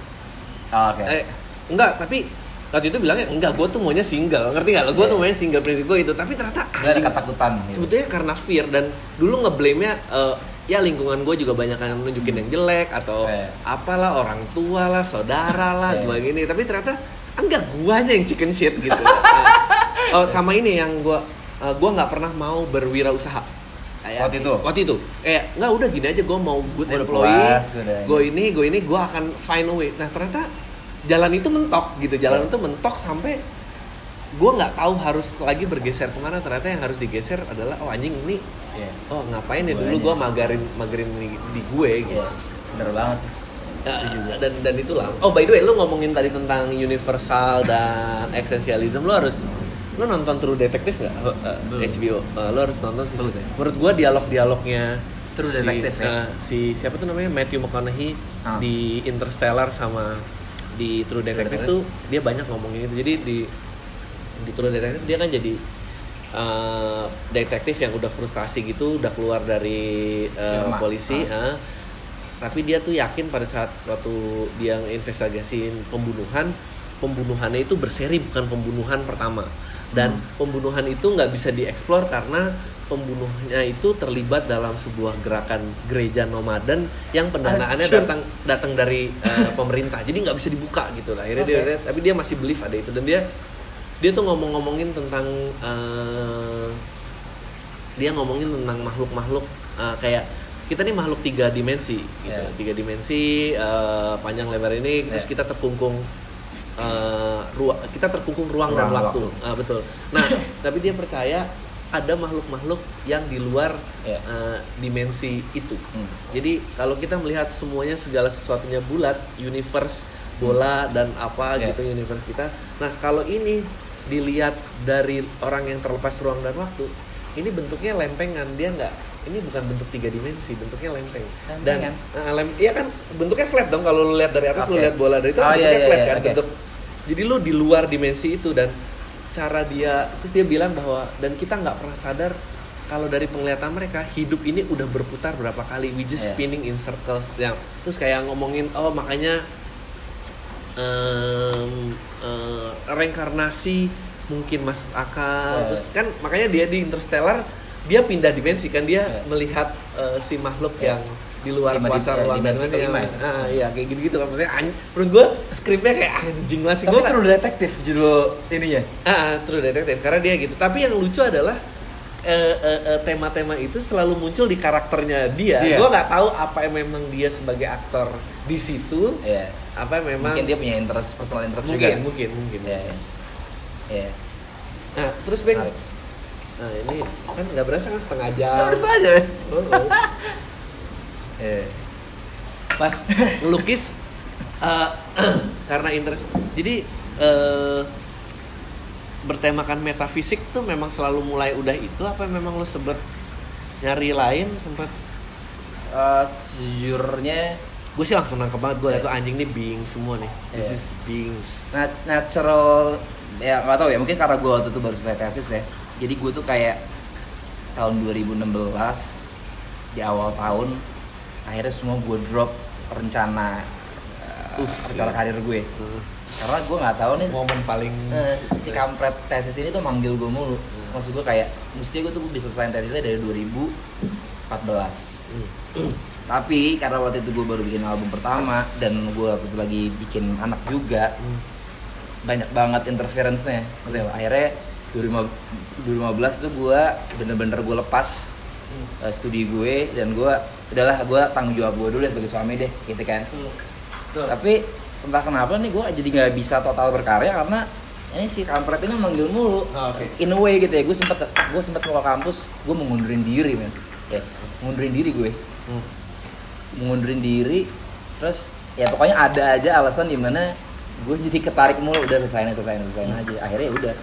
Oh, Oke. eh enggak tapi waktu itu bilangnya enggak gue tuh maunya single ngerti gak lo gue tuh Iya. maunya single prinsip gue itu tapi ternyata ada ketakutan. gitu. sebetulnya karena fear dan dulu ngeblame-nya eh, ya lingkungan gue juga banyak yang nunjukin yang jelek atau Iya. apalah orang tua lah saudara lah Iya. gua gini tapi ternyata enggak guanya yang chicken shit gitu Nah, oh sama ini yang gua eh, gua nggak pernah mau berwirausaha Kayak- Waktu itu? waktu itu kayak nggak udah gini aja gue mau good Gua udah employee gua gue ini gue ini gue akan find a way nah ternyata jalan itu mentok gitu jalan Iya. itu mentok sampai gue nggak tahu harus lagi bergeser ke mana ternyata yang harus digeser adalah oh anjing ini Iya. oh ngapain ya Gua dulu aja. gue magarin magarin di, di gue gitu Iya. Bener banget sih. Ya, dan dan itulah oh by the way lu ngomongin tadi tentang universal dan eksistensialisme lu harus lu nonton True Detective nggak Eh, Belum. HBO Eh, lu harus nonton sih ya? menurut gua dialog dialognya True Detective ya? si siapa tuh namanya Matthew McConaughey Ah. di Interstellar sama di True Detective Detective. tuh dia banyak ngomongin itu jadi di di True Detective dia kan jadi eh, detektif yang udah frustasi gitu udah keluar dari eh, Firma. polisi ah. Tapi dia tuh yakin pada saat waktu dia investigasiin pembunuhan pembunuhannya itu berseri bukan pembunuhan pertama. Dan Hmm. pembunuhan itu nggak bisa dieksplor karena pembunuhnya itu terlibat dalam sebuah gerakan gereja nomaden yang pendanaannya datang datang dari eh, pemerintah. Jadi nggak bisa dibuka gitu lah. Akhirnya dia Oke. tapi dia masih believe ada itu. Dan dia dia tuh ngomong-ngomongin tentang eh, dia ngomongin tentang makhluk-makhluk eh, kayak kita nih makhluk tiga dimensi gitu Yeah. tiga dimensi eh, panjang lebar ini terus Yeah. kita terkungkung eh, ruang kita terkungkung ruang, dan Ruang, waktu, waktu. Ah, betul nah tapi dia percaya ada makhluk-makhluk yang di luar Yeah. eh, dimensi itu Hmm. jadi kalau kita melihat semuanya segala sesuatunya bulat, universe bola dan apa Yeah. gitu universe kita. Nah kalau ini dilihat dari orang yang terlepas ruang dan waktu, ini bentuknya lempengan dia nggak. Ini bukan bentuk tiga dimensi, bentuknya lempeng. Dan eh, lem, iya kan bentuknya flat dong kalau lu lihat dari atas lu Oke. lihat bola dari itu Oh, bentuknya iya, iya, flat iya, kan oke. bentuk. Jadi lu di luar dimensi itu dan cara dia terus dia bilang bahwa dan kita nggak pernah sadar kalau dari penglihatan mereka hidup ini udah berputar berapa kali we just Iya. spinning in circles yang terus kayak ngomongin oh makanya em, eh, reinkarnasi mungkin masuk akal Iya. terus kan makanya dia di Interstellar dia pindah dimensi kan dia Iya. melihat eh, si makhluk Iya. yang di luar Lima di- kuasa eh, ruang dan dimensi lain yang kelima ya? ah, iya kayak gitu gitu kan maksudnya an- menurut gue skripnya kayak anjing banget sih Tapi gue nggak- True Detective judul ininya. Ah, True Detective karena dia gitu. Tapi yang lucu adalah eh, eh, eh, tema-tema itu selalu muncul di karakternya dia. Iya. Gue nggak tahu apa yang memang dia sebagai aktor di situ, Iya. apa yang memang Mungkin dia punya interest personal interest mungkin, juga. mungkin, mungkin. Iya. iya. Iya. Nah, terus Menarik. Nah ini kan nggak berasa kan setengah jam. Ya, udah aja. Oh, oh. Iya. Pas ngelukis eh, karena interest. Jadi eh, bertemakan metafisik tuh memang selalu mulai udah itu apa memang lo sebet nyari lain sempat eh, sejujurnya gue sih langsung nangkep banget gue liat tuh anjing nih being semua nih this Iya. is beings nat- natural ya nggak tahu ya mungkin karena gue waktu itu baru selesai tesis ya jadi gue tuh kayak tahun 2016 di awal tahun akhirnya semua gue drop rencana uh, rencana karir gue. Karena gue nggak tahu nih momen paling eh, si kampret tesis ini tuh manggil gue mulu. Maksud gue kayak mestinya gue tuh bisa selesai tesisnya dari 2014 Hmm. tapi karena waktu itu gue baru bikin album pertama dan gue waktu itu lagi bikin anak juga Hmm. banyak banget interference-nya. Akhirnya 2015 tuh gue bener-bener gue lepas uh, studi gue dan gue udahlah gue tanggung jawab gue dulu ya sebagai suami deh gitu kan. Tuh. tapi entah kenapa nih gue jadi nggak bisa total berkarya karena ini si kampret ini manggil mulu. Oh, oke. in a way gitu ya gue sempet gue sempet mau ke kampus gue mau ngundurin diri men. Ya ngundurin diri gue. Hmm. ngundurin diri terus ya pokoknya ada aja alasan di mana gue jadi ketarik mulu. Udah selesaiin selesaiin selesaiin Hmm. aja. Akhirnya ya udah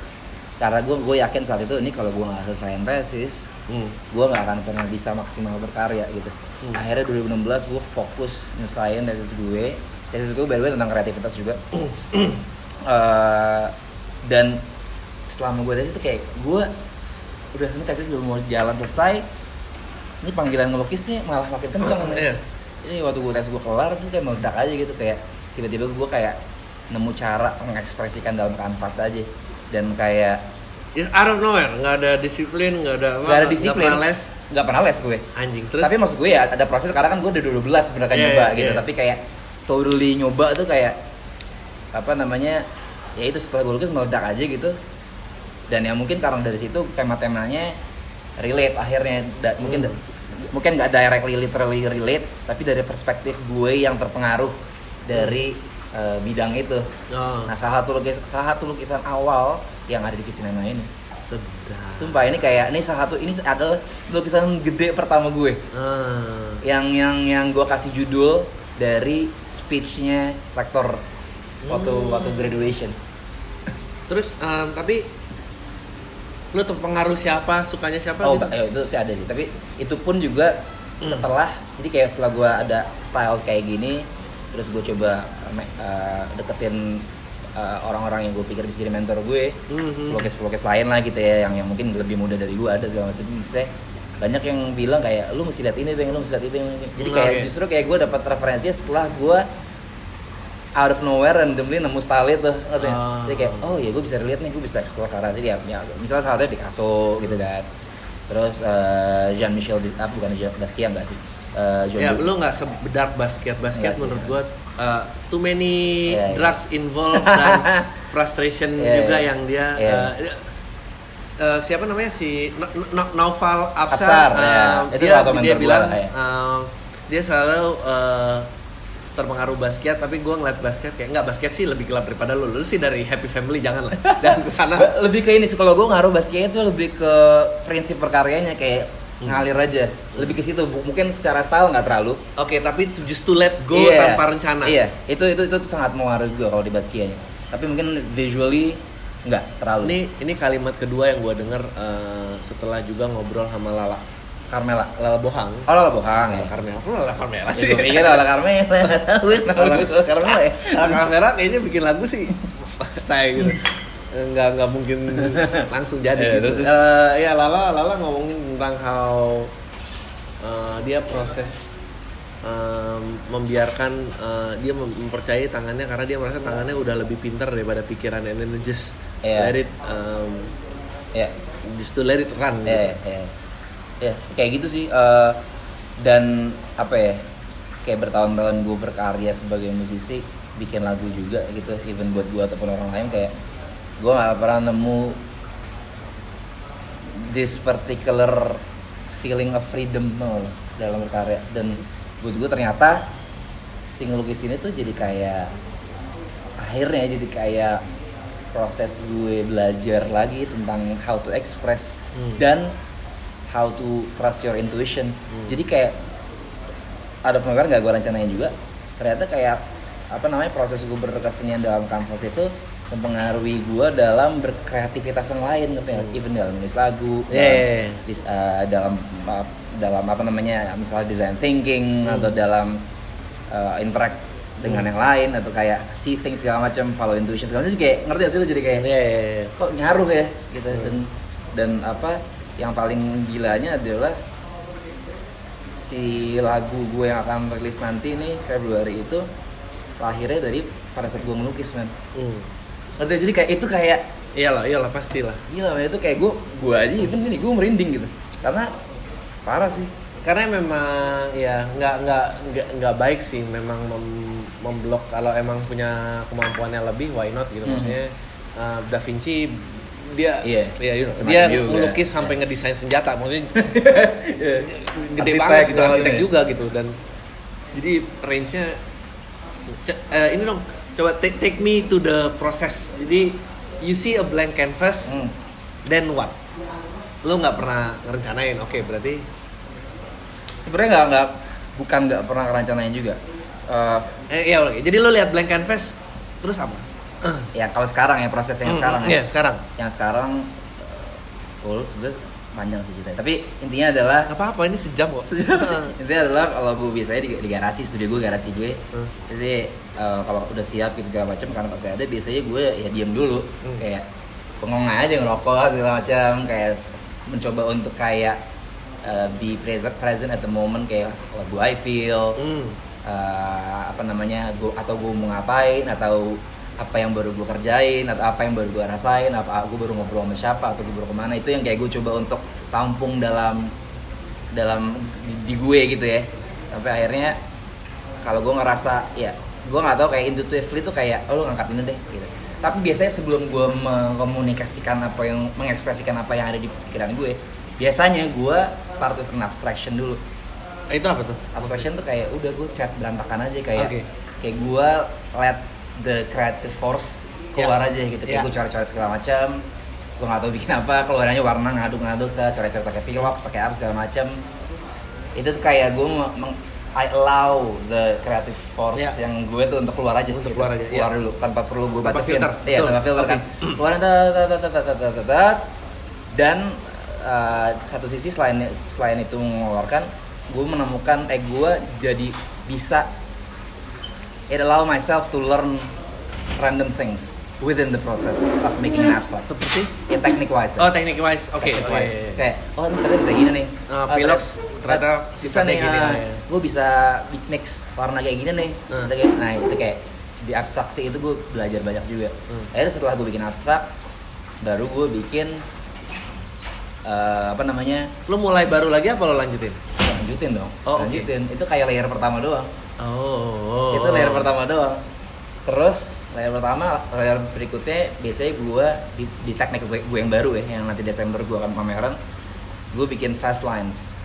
karena gue gue yakin saat itu ini kalau gue nggak selesaiin tesis Hmm. gue nggak akan pernah bisa maksimal berkarya gitu. Hmm. akhirnya 2016 gue fokus nyelesain tesis gue. Tesis gue by the way tentang kreativitas juga. Eh, dan selama gue tesis tuh kayak gue udah sebenarnya tesis udah mau jalan selesai. Ini panggilan ngelukisnya malah makin kenceng. Iya. ini waktu gue tes gue kelar terus kayak meledak aja gitu kayak tiba-tiba gue kayak nemu cara mengekspresikan dalam kanvas aja. Dan kayak It's out of nowhere, nggak ada disiplin, nggak ada gak ada disiplin. nggak pernah les. Nggak pernah les gue. Anjing terus. tapi maksud gue ya ada proses karena kan gue udah 12 sebenarnya kan Iya, nyoba iya, gitu. iya. tapi kayak totally nyoba tuh kayak apa namanya ya itu setelah gue lukis meledak aja gitu. Dan ya mungkin karena dari situ tema-temanya relate akhirnya. Da- mungkin Hmm. mungkin nggak directly literally relate tapi dari perspektif gue yang terpengaruh dari eh, bidang itu. Oh, nah salah satu lukis salah satu lukisan awal yang ada di Visinema ini sedap. sumpah ini kayak ini salah satu ini adalah lukisan gede pertama gue Ah. yang yang yang gue kasih judul dari speechnya rektor waktu Hmm. waktu graduation Terus em, tapi lu terpengaruh siapa, sukanya siapa oh gitu? ya, itu sih ada sih tapi itu pun juga setelah jadi kayak setelah gue ada style kayak gini terus gue coba uh, deketin uh, orang-orang yang gue pikir bisa jadi mentor gue Mhm. pelukis-pelukis lain lah gitu ya yang yang mungkin lebih muda dari gue ada segala macam maksudnya banyak yang bilang kayak lu mesti lihat ini bang lu mesti lihat itu Bang." jadi Hmm, kayak oke. justru kayak gue dapat referensinya setelah gue out of nowhere randomly nemu style itu? Ah. jadi kayak oh ya gue bisa relate nih gue bisa explore ke arah jadi ya, ya, misalnya salah satunya Picasso gitu kan terus Jean Michel ah, bukan Jean Basquiat enggak sih Eh, John Ya, lu nggak sebedark basket. Basket Nggak sih. menurut gua uh, too many Iya, iya. drugs involved dan frustration Iya, juga iya. yang dia Iya. uh, uh, siapa namanya si No- No- Naufal Absar, Absar, uh, ya. Itu dia dia gua bilang ya. uh, dia selalu uh, terpengaruh basket tapi gua ngeliat basket kayak nggak basket sih lebih gelap daripada lu lu sih dari happy family jangan lah dan ke sana lebih ke ini sih kalau gue ngaruh Basquiat itu lebih ke prinsip perkaryanya kayak ngalir aja. Lebih ke situ. Mungkin secara style nggak terlalu. Oke tapi to just to let go Iya. tanpa rencana. Iya. Itu itu itu sangat mengaruhi gue kalau di Basquiatnya tapi mungkin visually nggak terlalu. Ini ini kalimat kedua yang gua denger uh, setelah juga ngobrol sama Lala. Carmela. Lala Bohang. Oh Lala Bohang ya? Carmela, kok Lala Carmela Ya, sih? gue pikir Lala Carmela. Gue Lala Carmela ya? Lala Carmela kayaknya bikin lagu sih. Kayak gitu. Enggak enggak mungkin langsung jadi Iya, gitu. terus- Eh, ya Lala Lala ngomongin tentang how eh, dia proses em, membiarkan eh, dia mem- mempercayai tangannya karena dia merasa tangannya udah lebih pintar daripada pikiran and then just Iya. let it em, ya just to let it run gitu. ya ya ya kayak gitu sih eh, dan apa ya kayak bertahun-tahun gue berkarya sebagai musisi bikin lagu juga gitu even buat gue ataupun orang lain kayak gue nggak pernah nemu this particular feeling of freedom no, dalam berkarya dan buat gue ternyata si ngelukis ini tuh jadi kayak akhirnya jadi kayak proses gue belajar lagi tentang how to express Hmm. dan how to trust your intuition Hmm. jadi kayak out of nowhere nggak gue rencanain juga ternyata kayak apa namanya proses gue berkesenian dalam kanvas itu mempengaruhi gue dalam berkreativitas yang lain gitu ya Hmm. even dalam nulis lagu Yeah. dalam, dis- uh, dalam uh, dalam apa namanya misalnya design thinking Hmm. atau dalam uh, interact dengan yang lain atau kayak see things segala macam follow intuition segala macam kayak ngerti gak sih lu jadi kayak Iya, iya, iya. kok ngaruh ya gitu Hmm. dan dan apa yang paling gilanya adalah si lagu gue yang akan rilis nanti nih Februari itu lahirnya dari pada saat gue melukis man Hmm. Ngerti jadi kayak itu kayak Iyalah, iyalah pastilah. man itu kayak gue gue aja even gini gue merinding gitu. Karena parah sih. Karena memang ya nggak nggak nggak nggak baik sih memang mem- memblok. Kalau emang punya kemampuannya lebih why not gitu. Hmm. maksudnya uh, Da Vinci dia Iya. ya, you know, dia melukis sampai ngedesain senjata. Maksudnya gede Arsitek banget gitu gitu arsitek juga gitu. Dan jadi range-nya C- eh, ini dong coba take, take me to the process. Jadi you see a blank canvas Hmm. then what? Lo nggak pernah ngerencanain? Oke berarti sebenarnya nggak nggak bukan nggak pernah rencanain juga. Eh, eh, ya oke. Jadi lo lihat blank canvas terus apa? ya kalau sekarang ya proses yang Hmm, sekarang iya ya sekarang. Yang sekarang uh, oh, sebenarnya panjang sih ceritanya tapi intinya adalah nggak apa-apa ini sejam kok intinya adalah kalau gue biasanya di, di garasi studio gue garasi gue Hmm. jadi uh, kalau udah siap gitu segala macam karena pas saya ada biasanya gue ya diam dulu Hmm. kayak bengong aja ngerokok segala macam kayak mencoba untuk kayak uh, be present present at the moment kayak what do I feel Hmm. uh, apa namanya gua, atau gue mau ngapain atau apa yang baru gue kerjain atau apa yang baru gue rasain apa gue baru ngobrol sama siapa atau gue baru ke mana itu yang kayak gue coba untuk tampung dalam dalam di, di gue gitu ya. Sampai akhirnya kalau gue ngerasa ya gue nggak tahu kayak intuitively tuh kayak oh lu ngangkat ini deh gitu. Tapi biasanya sebelum gue mengkomunikasikan apa yang mengekspresikan apa yang ada di pikiran gue biasanya gue start with an abstraction dulu. Itu apa tuh? Abstraction tuh kayak udah gue chat berantakan aja kayak Oke. kayak gue let the creative force keluar Ya. aja gitu kayak Ya. gue coret-coret segala macam gue nggak tahu bikin apa keluarannya warna ngaduk-ngaduk saya coret-coret pakai pilox pakai apa segala macam itu tuh kayak gue meng I allow the creative force Ya. yang gue tuh untuk keluar aja Untuk gitu. keluar aja, keluar ya. dulu tanpa perlu gue batasin filter, iya betul. tanpa filter Oke. kan tat. dan uh, satu sisi selain selain itu mengeluarkan gue menemukan eh gue jadi bisa it allow myself to learn random things within the process of making an abstract seperti? Ya technique wise oh teknik wise oke Technique oke wise. kayak oh ternyata bisa gini nih. Ah, Oh, Pilox ternyata bisa nih gini lah ya. gue bisa mix warna kayak gini nih. Kayak- nah itu kayak di abstraksi itu gue belajar banyak juga. Hmm. akhirnya setelah gue bikin abstrak baru gue bikin eh, apa namanya? Lo mulai baru lagi apa lo lanjutin? Lanjutin dong. Oh, lanjutin. Itu kayak layer pertama doang oh. Itu layer pertama doang. Terus layer pertama layer berikutnya biasanya gue di, di teknik gue, gue yang baru ya yang nanti Desember gue akan pameran gue bikin fast lines.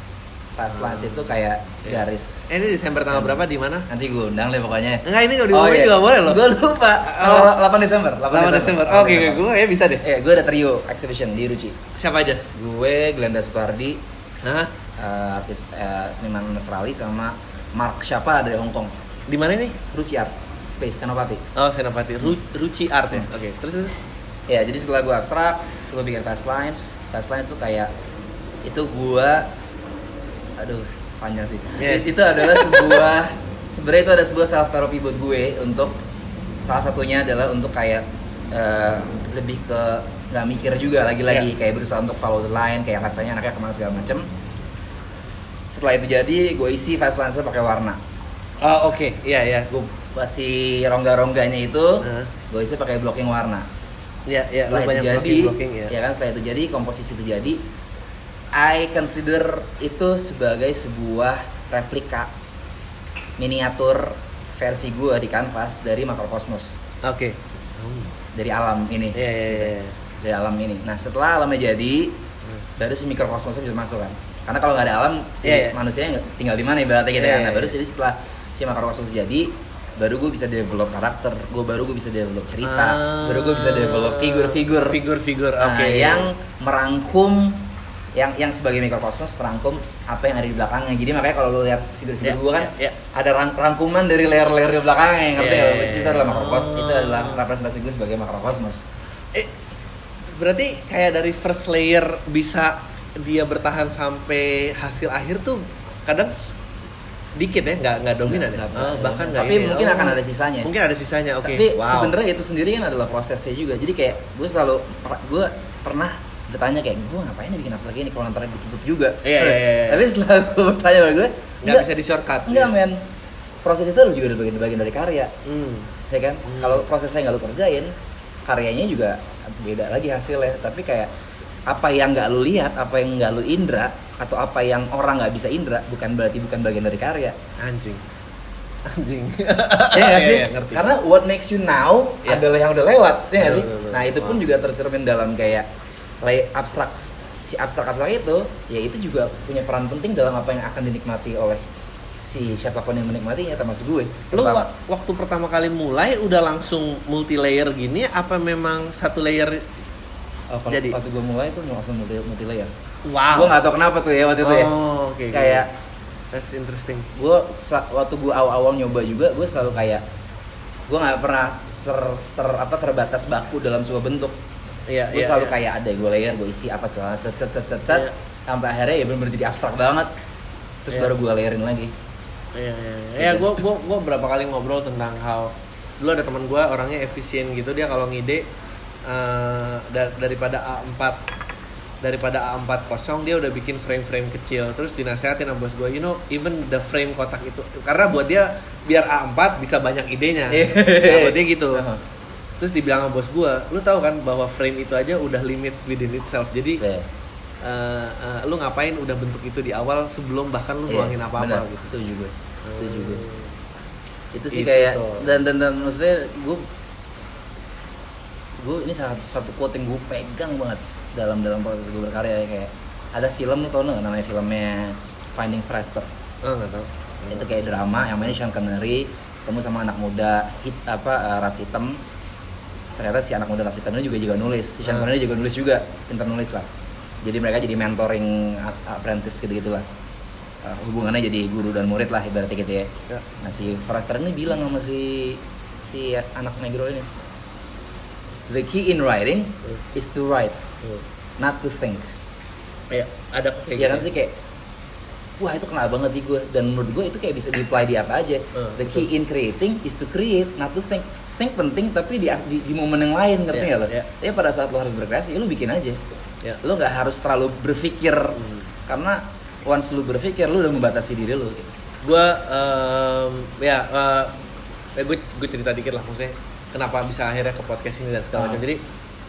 Fast lines itu kayak Oke. garis. Eh, ini Desember tanggal berapa? Di mana? Nanti gue undang deh pokoknya. Enggak ini kalau diumumin juga boleh loh. Gue lupa. Oh. oh. 8 Desember 8 Desember. Oke gue ya bisa deh. Eh gue ada trio exhibition di Ruci siapa aja? Gue Glenda Sutardi Hah? eh, artis eh, seniman Australia sama Mark siapa dari Hong Kong? Di mana nih Ruci Art. Space Senopati. Oh Senopati. Ru Ruci Art ya? Oke terus terus? Ya, jadi setelah gue abstrak, gue bikin fast lines. Fast lines tuh kayak itu gue, aduh panjang sih. Yeah. It- Itu adalah sebuah, sebenarnya itu ada sebuah self therapy buat gue untuk salah satunya adalah untuk kayak eh, lebih ke nggak mikir juga lagi-lagi. Kayak berusaha untuk follow the line, kayak rasanya anaknya ke mana segala macem. Setelah itu jadi, gue isi fast lines pakai warna. oh oke. Iya iya. Gue kasih rongga-rongganya itu, Heeh. gue isi pakai blocking warna. Ya ya setelah itu jadi blocking, blocking ya ya kan? Setelah itu jadi komposisi itu jadi. I consider itu sebagai sebuah replika miniatur versi gue di kanvas dari makrokosmos. Oke. Dari alam ini. Iya iya iya dari alam ini. Nah setelah alamnya jadi baru si mikrokosmosnya bisa masuk kan karena kalau nggak ada alam si Iya, iya. manusianya tinggal di mana ibaratnya gitu Iya, kan iya, nah baru iya. jadi setelah si makrokosmos jadi baru gue bisa develop karakter gue baru gue bisa develop cerita Ah. baru gue bisa develop figur-figur figur-figur Nah, oke yang merangkum yang yang sebagai mikrokosmos merangkum apa yang ada di belakangnya. Jadi makanya kalau lu lihat figur-figur Ya, gua kan ya, ya. ada rang- rangkuman dari layer-layer di belakangnya yang ngerti Ya, ya, ya, Which ya. itu adalah makrokosmos. Oh. Itu adalah representasi gue sebagai makrokosmos. Eh, berarti kayak dari first layer bisa dia bertahan sampai hasil akhir tuh kadang dikit ya nggak nggak dominan ya? Nggak- Oh, bahkan nggak tapi ini ya. mungkin Oh, akan ada sisanya. mungkin ada sisanya oke. Tapi wow. sebenarnya itu sendiri kan adalah prosesnya juga. Jadi kayak gue selalu gue pernah bertanya kayak gue ngapain ya bikin abstrak ini? Kalau nanti ditutup juga. Iya, iya, iya, iya. tapi setelah gue bertanya sama gue nggak bisa di shortcut enggak men. Proses itu juga udah bagian bagian dari karya. Hmm. ya kan? Hmm. kalau prosesnya nggak lu kerjain karyanya juga beda lagi hasilnya. Tapi kayak apa yang nggak lu lihat apa yang nggak lu indra atau apa yang orang nggak bisa indra bukan berarti bukan bagian dari karya. Anjing. Anjing. Ya nggak Iya, sih? iya, ngerti. karena what makes you now Iya. adalah yang udah lewat ya Betul, sih? nah itu pun juga tercermin dalam kayak lay abstrak si abstrak abstrak itu ya itu juga punya peran penting dalam apa yang akan dinikmati oleh si siapa pun yang menikmatinya termasuk gue. Wa- waktu pertama kali mulai udah langsung multi layer gini apa memang satu layer Oh, kalau Jadi- waktu gue mulai tuh langsung multi, multi layer. wow Gue nggak tahu kenapa tuh ya waktu itu ya. oh oke Kayak that's interesting gue waktu gue awal-awal nyoba juga gue selalu kayak gue nggak pernah ter, ter apa terbatas baku dalam sebuah bentuk. iya Gue iya, selalu iya. kayak ada gue layer gue isi apa segala set set set set, set. Iya. sampai akhirnya ya benar-benar jadi abstrak banget. Terus Iya. baru gue layerin lagi. Iya, iya, iya. Ya, Gitu. gue gua berapa kali ngobrol tentang how dulu ada teman gue orangnya efisien gitu dia kalau ngide eh, da- daripada A4 daripada A4 kosong dia udah bikin frame-frame kecil terus dinasehatin sama bos gue you know even the frame kotak itu karena buat dia biar A4 bisa banyak idenya Iya. nah, buat dia gitu terus dibilang sama bos gue lu tahu kan bahwa frame itu aja udah limit within itself jadi Iya. eh, eh, lu ngapain udah bentuk itu di awal sebelum bahkan lu Iya, nuangin apa-apa gitu Setuju gue. Setuju gue. itu sih Itu kayak tuh. dan dan dan maksudnya gue gue ini satu satu quote yang gue pegang banget dalam dalam proses gue berkarya ya kayak ada film lu tau nggak namanya filmnya Finding Forrester Oh, nggak itu kayak drama yang mainnya Sean Connery ketemu sama anak muda hit apa eh, ras hitam. Ternyata si anak muda ras hitam ini juga juga nulis. Si Sean Hmm. Connery juga nulis juga pintar nulis lah. Jadi mereka jadi mentoring apprentice gitu gitulah Eh, hubungannya jadi guru dan murid lah ibaratnya gitu ya. Ya. Nah si Forrester ini bilang sama si si anak negro ini, the key in writing is to write, not to think. Kayak ada kayak Ya kan sih kayak, wah itu kena banget di gue. Dan menurut gue itu kayak bisa di apply di apa aja. Eh, the key in creating is to create, not to think. Think penting tapi di, di, di momen yang lain ngerti Iya, nggak lo? iya. Tapi pada saat lo harus berkreasi, lo bikin aja. Ya. Lo nggak harus terlalu berpikir Hmm. karena once lo berpikir lo udah membatasi diri lo. Gua em, ya eh, eh, gue gue cerita dikit lah maksudnya kenapa bisa akhirnya ke podcast ini dan segala Ah. macam. Jadi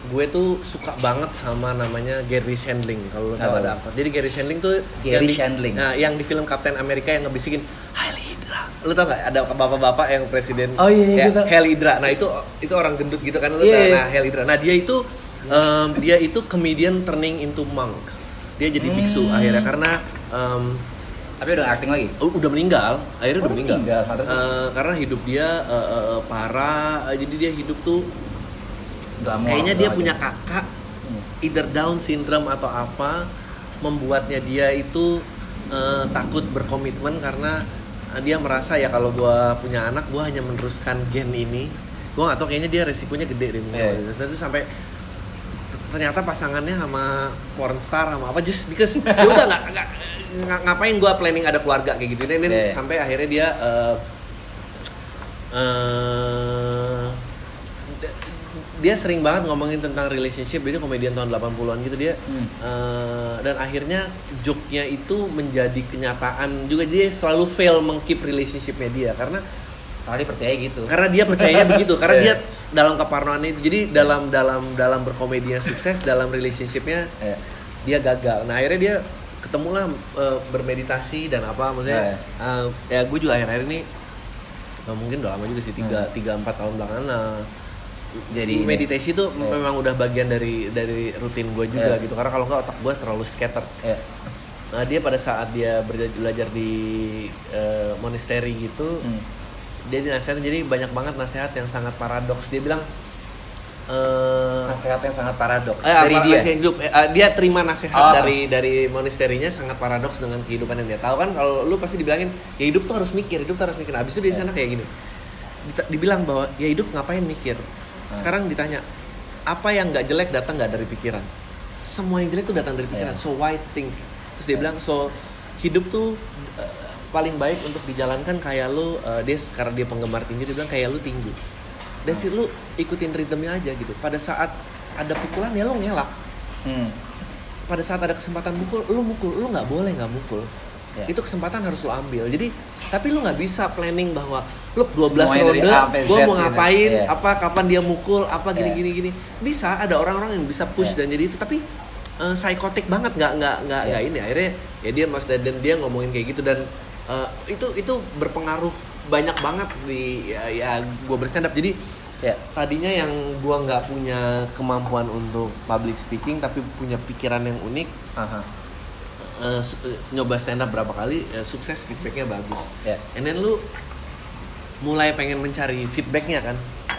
gue tuh suka banget sama namanya Gary Shandling kalau lo tahu ada apa. Jadi Gary Shandling tuh Gary yang di, Shandling. Nah, yang di film Captain America yang ngebisikin Hail Hydra. Lu tau gak ada bapak-bapak yang presiden Oh, iya, iya, ya, gitu. Hail Hydra. Nah, itu itu orang gendut gitu kan lu Iya, tau. iya. Nah, Hail Hydra. Nah, dia itu em, dia itu comedian turning into monk. Dia jadi biksu Hmm. akhirnya karena em, Tapi udah acting lagi. Uh, udah meninggal akhirnya Oh, udah meninggal, meninggal. Eh, karena hidup dia eh, eh, parah jadi dia hidup tuh Glamor, kayaknya dia punya kakak Hmm. either down syndrome atau apa membuatnya dia itu eh, takut berkomitmen karena dia merasa ya kalau gua punya anak gua hanya meneruskan gen ini gua nggak tahu kayaknya dia resikonya gede deh Iya. yeah. itu sampai ternyata pasangannya sama porn star sama apa just because ya udah nggak ngapain gua planning ada keluarga kayak gitu. Dan Iya. sampai akhirnya dia eh, d- dia sering banget ngomongin tentang relationship. Dia komedian tahun 80-an gitu dia. Hmm. eh, dan akhirnya joke-nya itu menjadi kenyataan juga. Dia selalu fail mengkeep relationship-nya dia. Karena Karena dia percaya gitu. karena dia percaya begitu karena Iya. dia dalam keparnoan itu jadi dalam dalam dalam berkomedi yang sukses dalam relationship-nya Iya. dia gagal nah akhirnya dia ketemulah eh, bermeditasi dan apa maksudnya eh, ya gue juga akhir-akhir ini eh, mungkin udah lama juga sih tiga tiga empat tahun belakangan lah Jadi meditasi itu Iya. memang udah bagian dari dari rutin gue juga Iya. gitu karena kalau nggak otak gue terlalu scatter Ya. nah dia pada saat dia belajar di eh, monasteri gitu Hmm. Dia dinasihatin jadi banyak banget nasihat yang sangat paradoks. Dia bilang eh Nasihat yang sangat paradoks. Eh, dari dia. hidup. Eh, eh, dia terima nasihat Oh. dari dari monasterinya sangat paradoks dengan kehidupan yang dia tahu. Kan kalau lu pasti dibilangin ya hidup tuh harus mikir hidup tuh harus mikir. Habis itu dia di sana kayak gini. Dibilang bahwa ya hidup ngapain mikir? Sekarang ditanya apa yang nggak jelek datang nggak dari pikiran? Semua yang jelek tuh datang dari pikiran. Iya. so why think? Terus dia bilang so hidup tuh uh, paling baik untuk dijalankan kayak lu uh, dia karena dia penggemar tinju dia bilang kayak lu tinju dan sih lu ikutin ritmenya aja gitu pada saat ada pukulan ya lu ngelak Hmm. pada saat ada kesempatan mukul lu mukul lu nggak boleh nggak mukul Ya. itu kesempatan harus lu ambil jadi tapi lu nggak bisa planning bahwa lu 12 Semuanya ronde A sampai Z gue mau gitu. ngapain Iya. apa kapan dia mukul apa gini Iya. gini gini bisa ada orang-orang yang bisa push Iya. dan jadi itu tapi eh, psikotik banget nggak nggak nggak nggak ini akhirnya ya dia mas dan dia ngomongin kayak gitu dan eh, itu itu berpengaruh banyak banget di ya, ya gue berstand up jadi Ya. tadinya yang gua nggak punya kemampuan untuk public speaking tapi punya pikiran yang unik Aha. eh, nyoba stand up berapa kali eh, sukses feedbacknya bagus Ya. and then lu mulai pengen mencari feedbacknya kan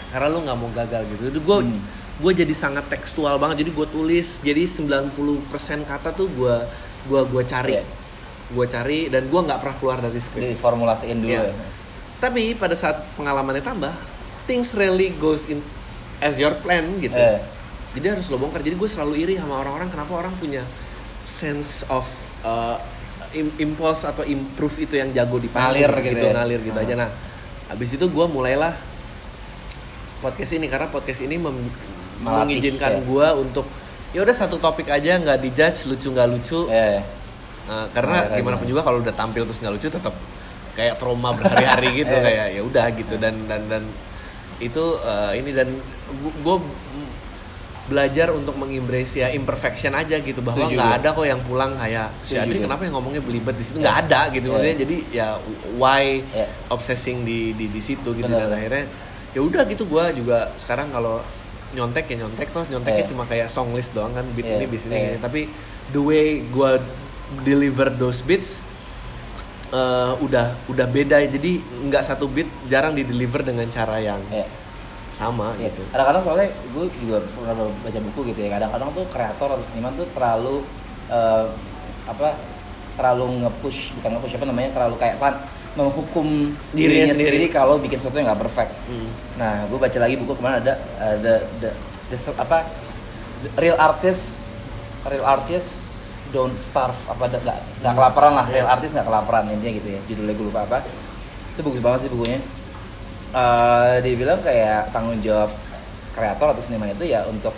karena lu nggak mau gagal gitu itu gue Hmm. gue jadi sangat tekstual banget jadi gue tulis jadi 90% kata tuh gue gua gua cari Iya. Gue cari dan gue nggak pernah keluar dari skrip Diformulasiin dulu Iya. ya. tapi pada saat pengalamannya tambah things really goes in as your plan gitu Eh. jadi harus lo bongkar jadi gue selalu iri sama orang-orang kenapa orang punya sense of uh, im- impulse atau improve itu yang jago di Ngalir gitu ya. ngalir gitu Hmm. aja nah habis itu gue mulailah podcast ini karena podcast ini mem- Melatih, mengizinkan ya. gue untuk ya udah satu topik aja nggak dijudge lucu nggak lucu Eh. Nah, karena gimana pun juga kalau udah tampil terus nggak lucu tetap kayak trauma berhari-hari gitu Eh. kayak ya udah gitu dan dan dan itu eh, ini dan gue belajar untuk mengembrace ya imperfection aja gitu bahwa nggak ada kok yang pulang kayak si Adri kenapa yang ngomongnya belibet di situ Eh. nggak ada gitu Eh. maksudnya jadi ya why Eh. obsessing di di di situ gitu Benar. dan akhirnya ya udah gitu gue juga sekarang kalau nyontek ya nyontek toh nyonteknya Eh. cuma kayak song list doang kan beat Eh. ini beat ini Eh. tapi the way gue deliver those beats eh, udah udah beda jadi nggak satu beat jarang di deliver dengan cara yang Ya. sama Ya, gitu kadang-kadang soalnya gue juga pernah baca buku gitu ya kadang-kadang tuh kreator atau seniman tuh terlalu eh, apa terlalu nge-push bukan nge-push apa namanya terlalu kayak pan menghukum Dirinya dirinya sendiri. sendiri, kalau bikin sesuatu yang nggak perfect. Hmm. Nah, gue baca lagi buku kemarin ada uh, the, the, the apa the real artist real artist don't starve apa ada- nggak nggak kelaparan lah. Real artist nggak kelaparan intinya gitu ya. Judulnya gue lupa apa. Itu bagus banget sih bukunya. Eh, dia bilang kayak tanggung jawab kreator atau seniman itu ya untuk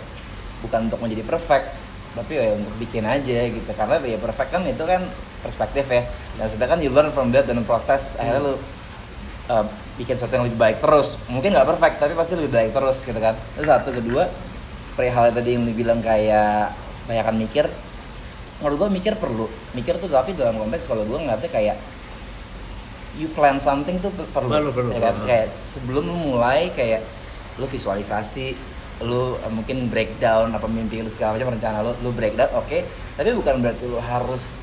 bukan untuk menjadi perfect tapi ya untuk bikin aja gitu. Karena ya perfect kan itu kan perspektif ya. Dan sedangkan you learn from that dan proses akhirnya lu uh, bikin sesuatu yang lebih baik terus. Mungkin nggak perfect tapi pasti lebih baik terus gitu kan. Itu satu kedua perihal tadi yang dibilang kayak banyakkan mikir menurut gua mikir perlu mikir tuh tapi dalam konteks kalau gua ngeliatnya kayak you plan something tuh per- perlu, Perlu, perlu. ya kan? Kayak sebelum lu mulai kayak lu visualisasi lu uh, mungkin breakdown apa mimpi lu segala macam rencana lu lu breakdown oke tapi bukan berarti lu harus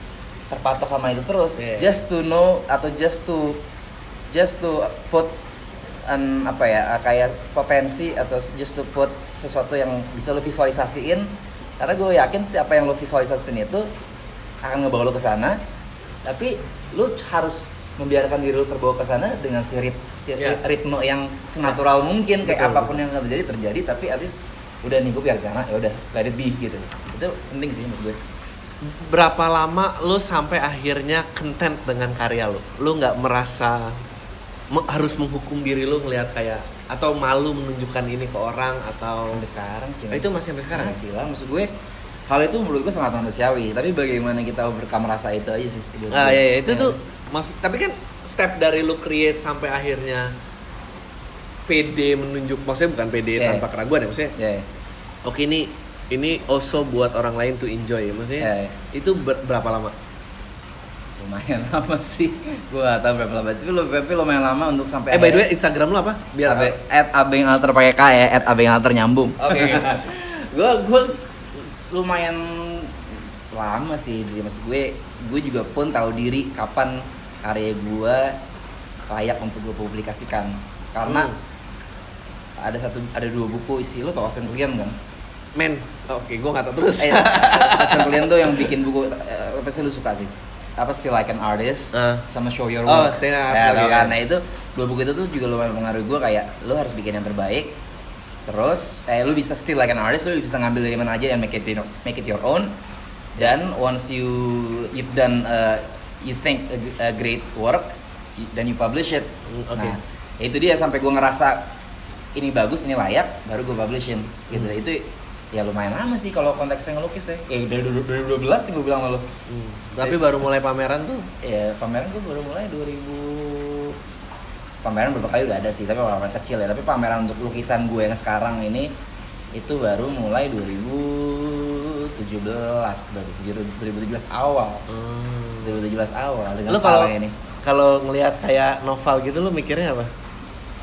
terpatok sama itu terus Iya. just to know atau just to just to put an apa ya kayak potensi atau just to put sesuatu yang bisa lu visualisasiin karena gue yakin apa yang lu visualisasiin itu akan ngebawa lu ke sana. Tapi lu harus membiarkan diri lu terbawa ke sana dengan si, rit, si Ya. ritme yang senatural mungkin kayak Betul, apa pun yang akan terjadi terjadi tapi abis udah nih gue biar rencana ya udah let it be gitu. Itu penting sih menurut gue berapa lama lu sampai akhirnya content dengan karya lu? Lu nggak merasa me- harus menghukum diri lu ngelihat kayak atau malu menunjukkan ini ke orang atau sampai sekarang sih Oh, itu masih sampai sekarang masih lah maksud gue hal itu menurut gue sangat manusiawi tapi bagaimana kita overcome rasa itu aja sih ah ya, ya itu Ya. tuh maksud tapi kan step dari lu create sampai akhirnya PD menunjuk maksudnya bukan PD Yeah. tanpa keraguan ya maksudnya ya ya. oke ini ini also buat orang lain to enjoy ya maksudnya Ya, ya. itu ber- berapa lama lumayan lama sih. Gue gak tahu berapa lama. Tapi, lu- tapi lumayan lama untuk sampai eh by the way Instagram lu apa? Biar Abe, at abeng alter pakai k ya at abeng alter nyambung. Oke. gue gue lumayan lama sih jadi maksud gue. Gue juga pun tahu diri kapan karya gue layak untuk gue publikasikan. Karena Hmm. ada satu ada dua buku isi lo tau Austin Kleon kan men oke gua nggak tahu terus eh, Austin Kleon tuh yang bikin buku eh, apa sih lu suka sih apa still like an artist Ah. sama show your Oh, work Still Like an ya, iya. Nah, itu dua buku itu tuh juga lumayan mengaruhi gue kayak lo harus bikin yang terbaik terus eh lu bisa still like an artist lu bisa ngambil dari mana aja dan make it your, make it your own dan once you you've done uh, you think a, a great work then you publish it Hmm, oke. nah itu dia sampai gue ngerasa ini bagus ini layak baru gue publishin gitu Hmm. itu ya lumayan lama sih kalau konteksnya ngelukis ya. Ya dari 2012 sih gue bilang sama lu. Hmm. Tapi baru mulai pameran tuh? Ya pameran gue baru mulai 2000 pameran beberapa kali udah ada sih tapi pameran kecil ya. Tapi pameran untuk lukisan gue yang sekarang ini itu baru mulai 2017 berarti 2017 awal. 2017 awal dengan kalau ini. kalau ngelihat kayak novel gitu lu mikirnya apa?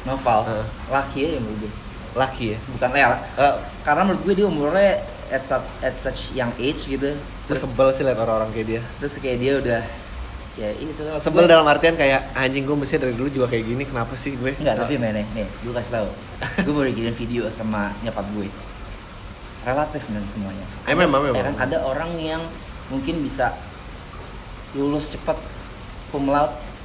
novel? Heeh. laki aja menurut gue Laki ya. bukan ya eh, karena menurut gue dia umurnya at, such- at such young age gitu Gue terus sebel sih liat orang-orang kayak dia. terus kayak dia udah ya maksud Sebel gue- dalam artian kayak anjing gue mesti dari dulu juga kayak gini. Kenapa sih gue? Enggak, tapi men, nih, nih, gue kasih tau Gue baru bikin video sama nyokap gue Relatif men semuanya memang, memang. Ya kan, ada orang yang mungkin bisa lulus cepat cum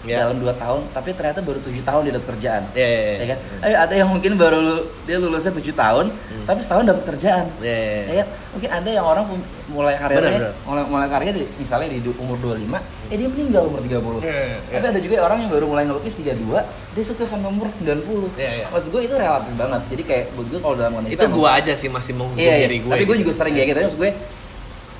Ya. dalam 2 tahun Tapi ternyata baru 7 tahun dia dapat kerjaan Iya, iya, iya. Ya kan? Eh, ada yang mungkin baru lu- dia lulusnya 7 tahun Tapi setahun dapat kerjaan Iya, iya, iya. Ya kan? Mungkin ada yang orang mulai karirnya Benar, benar. mulai, mulai karirnya di- misalnya di umur 25 Eh dia meninggal umur 30 Iya, iya, Tapi ada juga orang yang baru mulai ngelukis 32 Dia suka sampai umur 90 Iya, iya. Maksud gue itu relatif banget Jadi kayak buat gue kalau dalam konteks Itu gue aja sih masih mau Iya, iya. diri gue. tapi gue gitu. juga sering kayak gitu maksud gue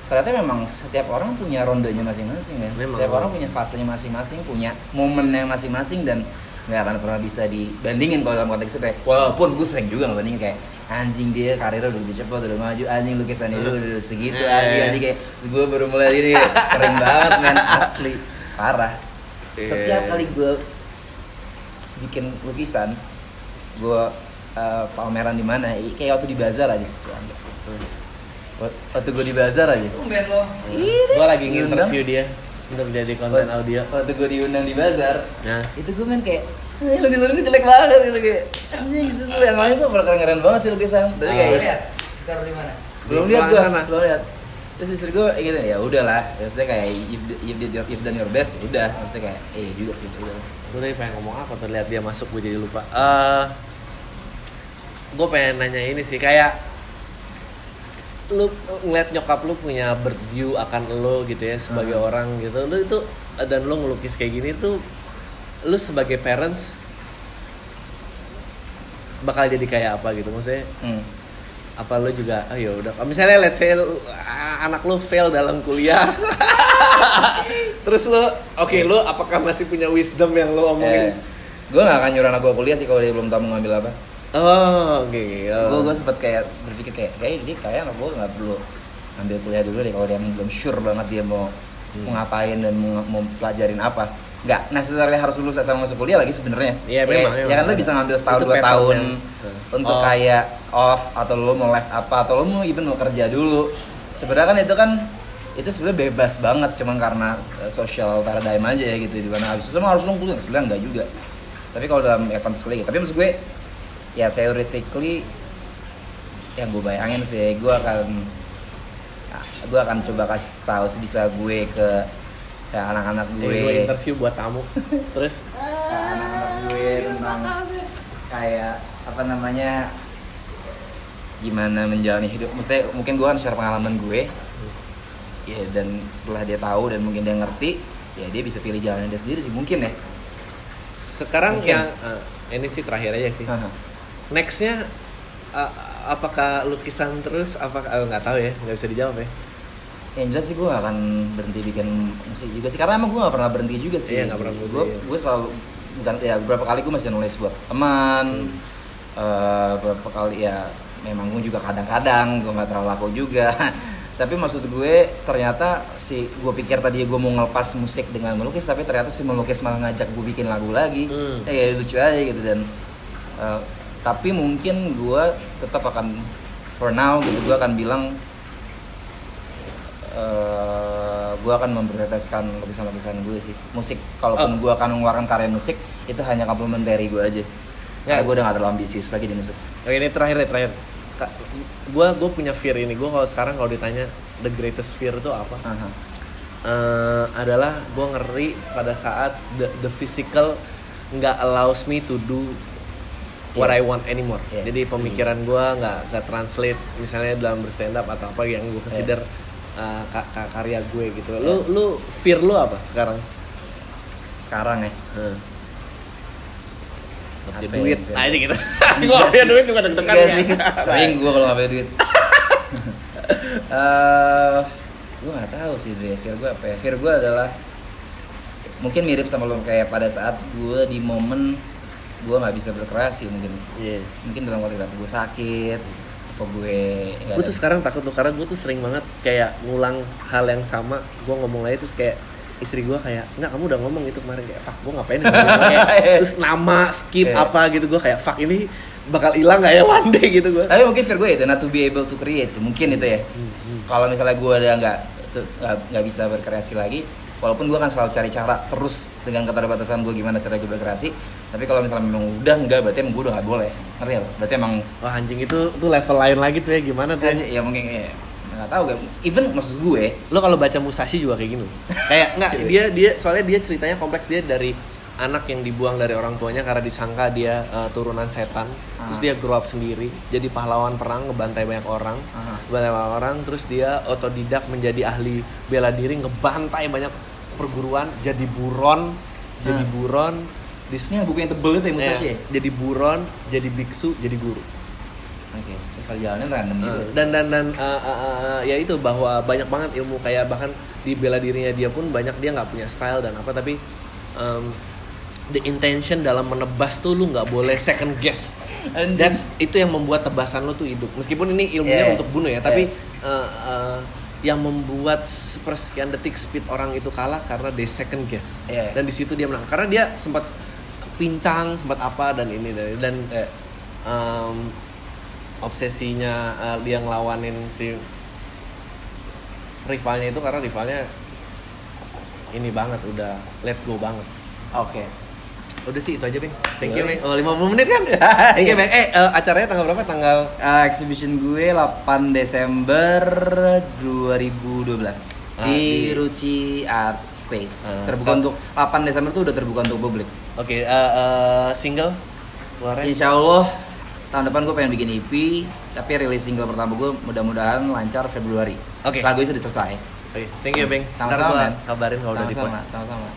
ternyata memang setiap orang punya rondenya masing-masing kan Memang. setiap orang punya fasenya masing-masing punya momennya masing-masing dan nggak akan pernah bisa dibandingin kalau dalam konteks itu ya. walaupun gue sering juga ngebandingin kayak anjing dia karirnya udah lebih cepat udah maju anjing lukisannya dia udah segitu Eh. anjing anjing kayak gue baru mulai gini sering banget men asli parah setiap Iya. kali gue bikin lukisan gue uh, pameran di mana kayak waktu di bazar aja waktu gue di bazar aja. Tumben lo. Gue lagi Diundang. nginterview dia untuk jadi konten audio. waktu gue diundang di bazar Nah, itu gue main kayak eh, lu lu jelek banget gitu kayak anjing gitu semua yang lain kok pada keren-keren banget sih lukisan. Tapi Oh. kayak lihat. Taruh di mana? Belum lihat gue belum lihat. Terus istri gue gitu ya udahlah. Maksudnya kayak you've, you've, did your, you've done your best ya udah. Maksudnya kayak eh juga sih udah. Gue tadi pengen ngomong apa tuh lihat dia masuk gue jadi lupa. Eh, gue pengen nanya ini sih kayak lu ngeliat nyokap lu punya bird view akan lo gitu ya sebagai Hmm. orang gitu. Lu itu dan lu ngelukis kayak gini tuh lu sebagai parents bakal jadi kayak apa gitu? Maksudnya hmm. apa lu juga oh ya udah. Misalnya let's say anak lu fail dalam kuliah terus lu oke lu apakah masih punya wisdom yang lu omongin? Gue gak akan nyuruh anak gue kuliah sih kalau dia belum tahu mau ngambil apa oh oke oke, oh. gue gue sempet kayak berpikir kayak kayak dia kayak anak gue nggak perlu ambil kuliah dulu deh kalau dia belum sure banget dia mau Hmm. mau ngapain dan mau, mau pelajarin apa nggak necessarily harus lulus SMA masuk kuliah lagi sebenarnya Iya, Ya, memang, ya memang. kan lo bisa ngambil setahun dua tahun yang- untuk Off. kayak off atau lo mau les apa atau lo mau even mau kerja dulu sebenarnya kan itu kan itu sebenarnya bebas banget cuman karena uh, social paradigm aja ya gitu di mana harus semua harus lo kuliah sebenarnya enggak juga tapi kalau dalam ya konteks kuliah gitu. tapi maksud gue ya theoretically yang gue bayangin sih gue akan gue akan coba kasih tahu sebisa gue ke ke anak-anak gue. gue interview buat tamu. Terus? Ke anak-anak gue tentang kayak apa namanya gimana menjalani hidup. Mesti mungkin gue kan share pengalaman gue. Ya dan setelah dia tahu dan mungkin dia ngerti ya dia bisa pilih jalan dia sendiri sih. Mungkin ya? Sekarang Mungkin. yang eh, ini sih terakhir aja sih. Haha. Nextnya eh, apakah lukisan terus? Apa eh, nggak tahu ya nggak bisa dijawab ya. Yang jelas sih gue gak akan berhenti bikin musik juga sih. Karena emang gue gak pernah berhenti juga sih. Iya, nggak pernah berhenti, gue iya. gue selalu bukan ya beberapa kali gue masih nulis buat teman Eh, beberapa kali ya memang gue juga kadang-kadang gue nggak terlalu laku juga. Tapi maksud gue ternyata si gue pikir tadi gue mau ngelepas musik dengan melukis tapi ternyata si melukis malah ngajak gue bikin lagu lagi. Hmm. ya lucu aja gitu. Dan eh, tapi mungkin gue tetap akan for now gitu gue akan bilang eh gue akan memprioritaskan lukisan-lukisan gue sih musik kalaupun Oh. gue akan mengeluarkan karya musik itu hanya komplementari gue aja Ya. karena gue udah gak terlalu ambisius lagi di musik Oke ini terakhir ya terakhir. Gua gue punya fear ini. Gue kalau sekarang kalau ditanya the greatest fear itu apa? Aha. Eh, adalah gue ngeri pada saat the, the physical nggak allows me to do what. I want anymore. Iya, Jadi pemikiran gue nggak bisa translate misalnya dalam berstand up atau apa yang gue consider uh, ka- ka- karya gue gitu. Lu lu fear lu apa sekarang? sekarang ya Hmm. Gak duit aja gitu. Gue gak punya duit juga deg-degan ya. sih sering gue kalau nggak punya duit Eh, gue nggak tahu sih deh fear gue apa ya fear gue adalah mungkin mirip sama lo kayak pada saat gue di momen gue nggak bisa berkreasi mungkin Iya. mungkin dalam waktu itu gue sakit apa gue Gue tuh sekarang takut tuh karena gue tuh sering banget kayak ngulang hal yang sama. Gue ngomong lagi terus kayak istri gue kayak nggak kamu udah ngomong itu kemarin kayak fuck gue ngapain ya ngomong itu?" Kayak, terus nama skip Iya. apa gitu gue kayak fuck ini bakal hilang nggak ya one day gitu gue tapi mungkin fear gue itu not to be able to create sih mungkin itu ya kalau misalnya gue udah nggak nggak bisa berkreasi lagi walaupun gue akan selalu cari cara terus dengan keterbatasan gue gimana cara gue berkreasi tapi kalau misalnya memang udah enggak berarti emang gue udah nggak boleh ngerti nggak? berarti emang wah anjing itu tuh level lain lagi tuh ya gimana tuh ya? ya mungkin ya, nggak tahu gak even maksud gue lo kalau baca Musashi juga kayak gini loh. kayak nggak dia dia soalnya dia ceritanya kompleks dia dari anak yang dibuang dari orang tuanya karena disangka dia uh, turunan setan terus Ah. dia grow up sendiri jadi pahlawan perang ngebantai banyak orang Aha. ngebantai banyak orang terus dia otodidak menjadi ahli bela diri ngebantai banyak perguruan jadi buron jadi Ah. buron yang buku yang tebel itu ya Musashi ya? Eh, jadi buron jadi biksu jadi guru Oke, kalau jalannya random gitu. Uh, dan dan dan uh, uh, uh, ya itu bahwa banyak banget ilmu kayak bahkan di bela dirinya dia pun banyak dia nggak punya style dan apa tapi um, the intention dalam menebas tuh lu nggak boleh second guess Anjing. That's itu yang membuat tebasan lu tuh hidup meskipun ini ilmunya Yeah. untuk bunuh ya tapi uh, uh, yang membuat sepersekian detik speed orang itu kalah karena they second guess Yeah. dan di situ dia menang karena dia sempat pincang sempat apa dan ini dan dan Eh, um, obsesinya uh, dia ngelawanin si rivalnya itu karena rivalnya ini banget udah let go banget. Oke. udah sih itu aja bang thank you bang Yes. oh 50 menit kan? Thank you eh uh, acaranya tanggal berapa? Tanggal Uh, exhibition gue 8 Desember 2012 Ah, di di- Ruci Art Space. Ah, terbuka kap- untuk 8 Desember tuh udah terbuka untuk publik. oke uh, uh, single keluarnya Insya Allah tahun depan gue pengen bikin EP, tapi rilis single pertama gue mudah-mudahan lancar Februari. Oke. Lagu itu sudah selesai. oke thank you bang Sama-sama, kabarin kalau udah di post sama-sama.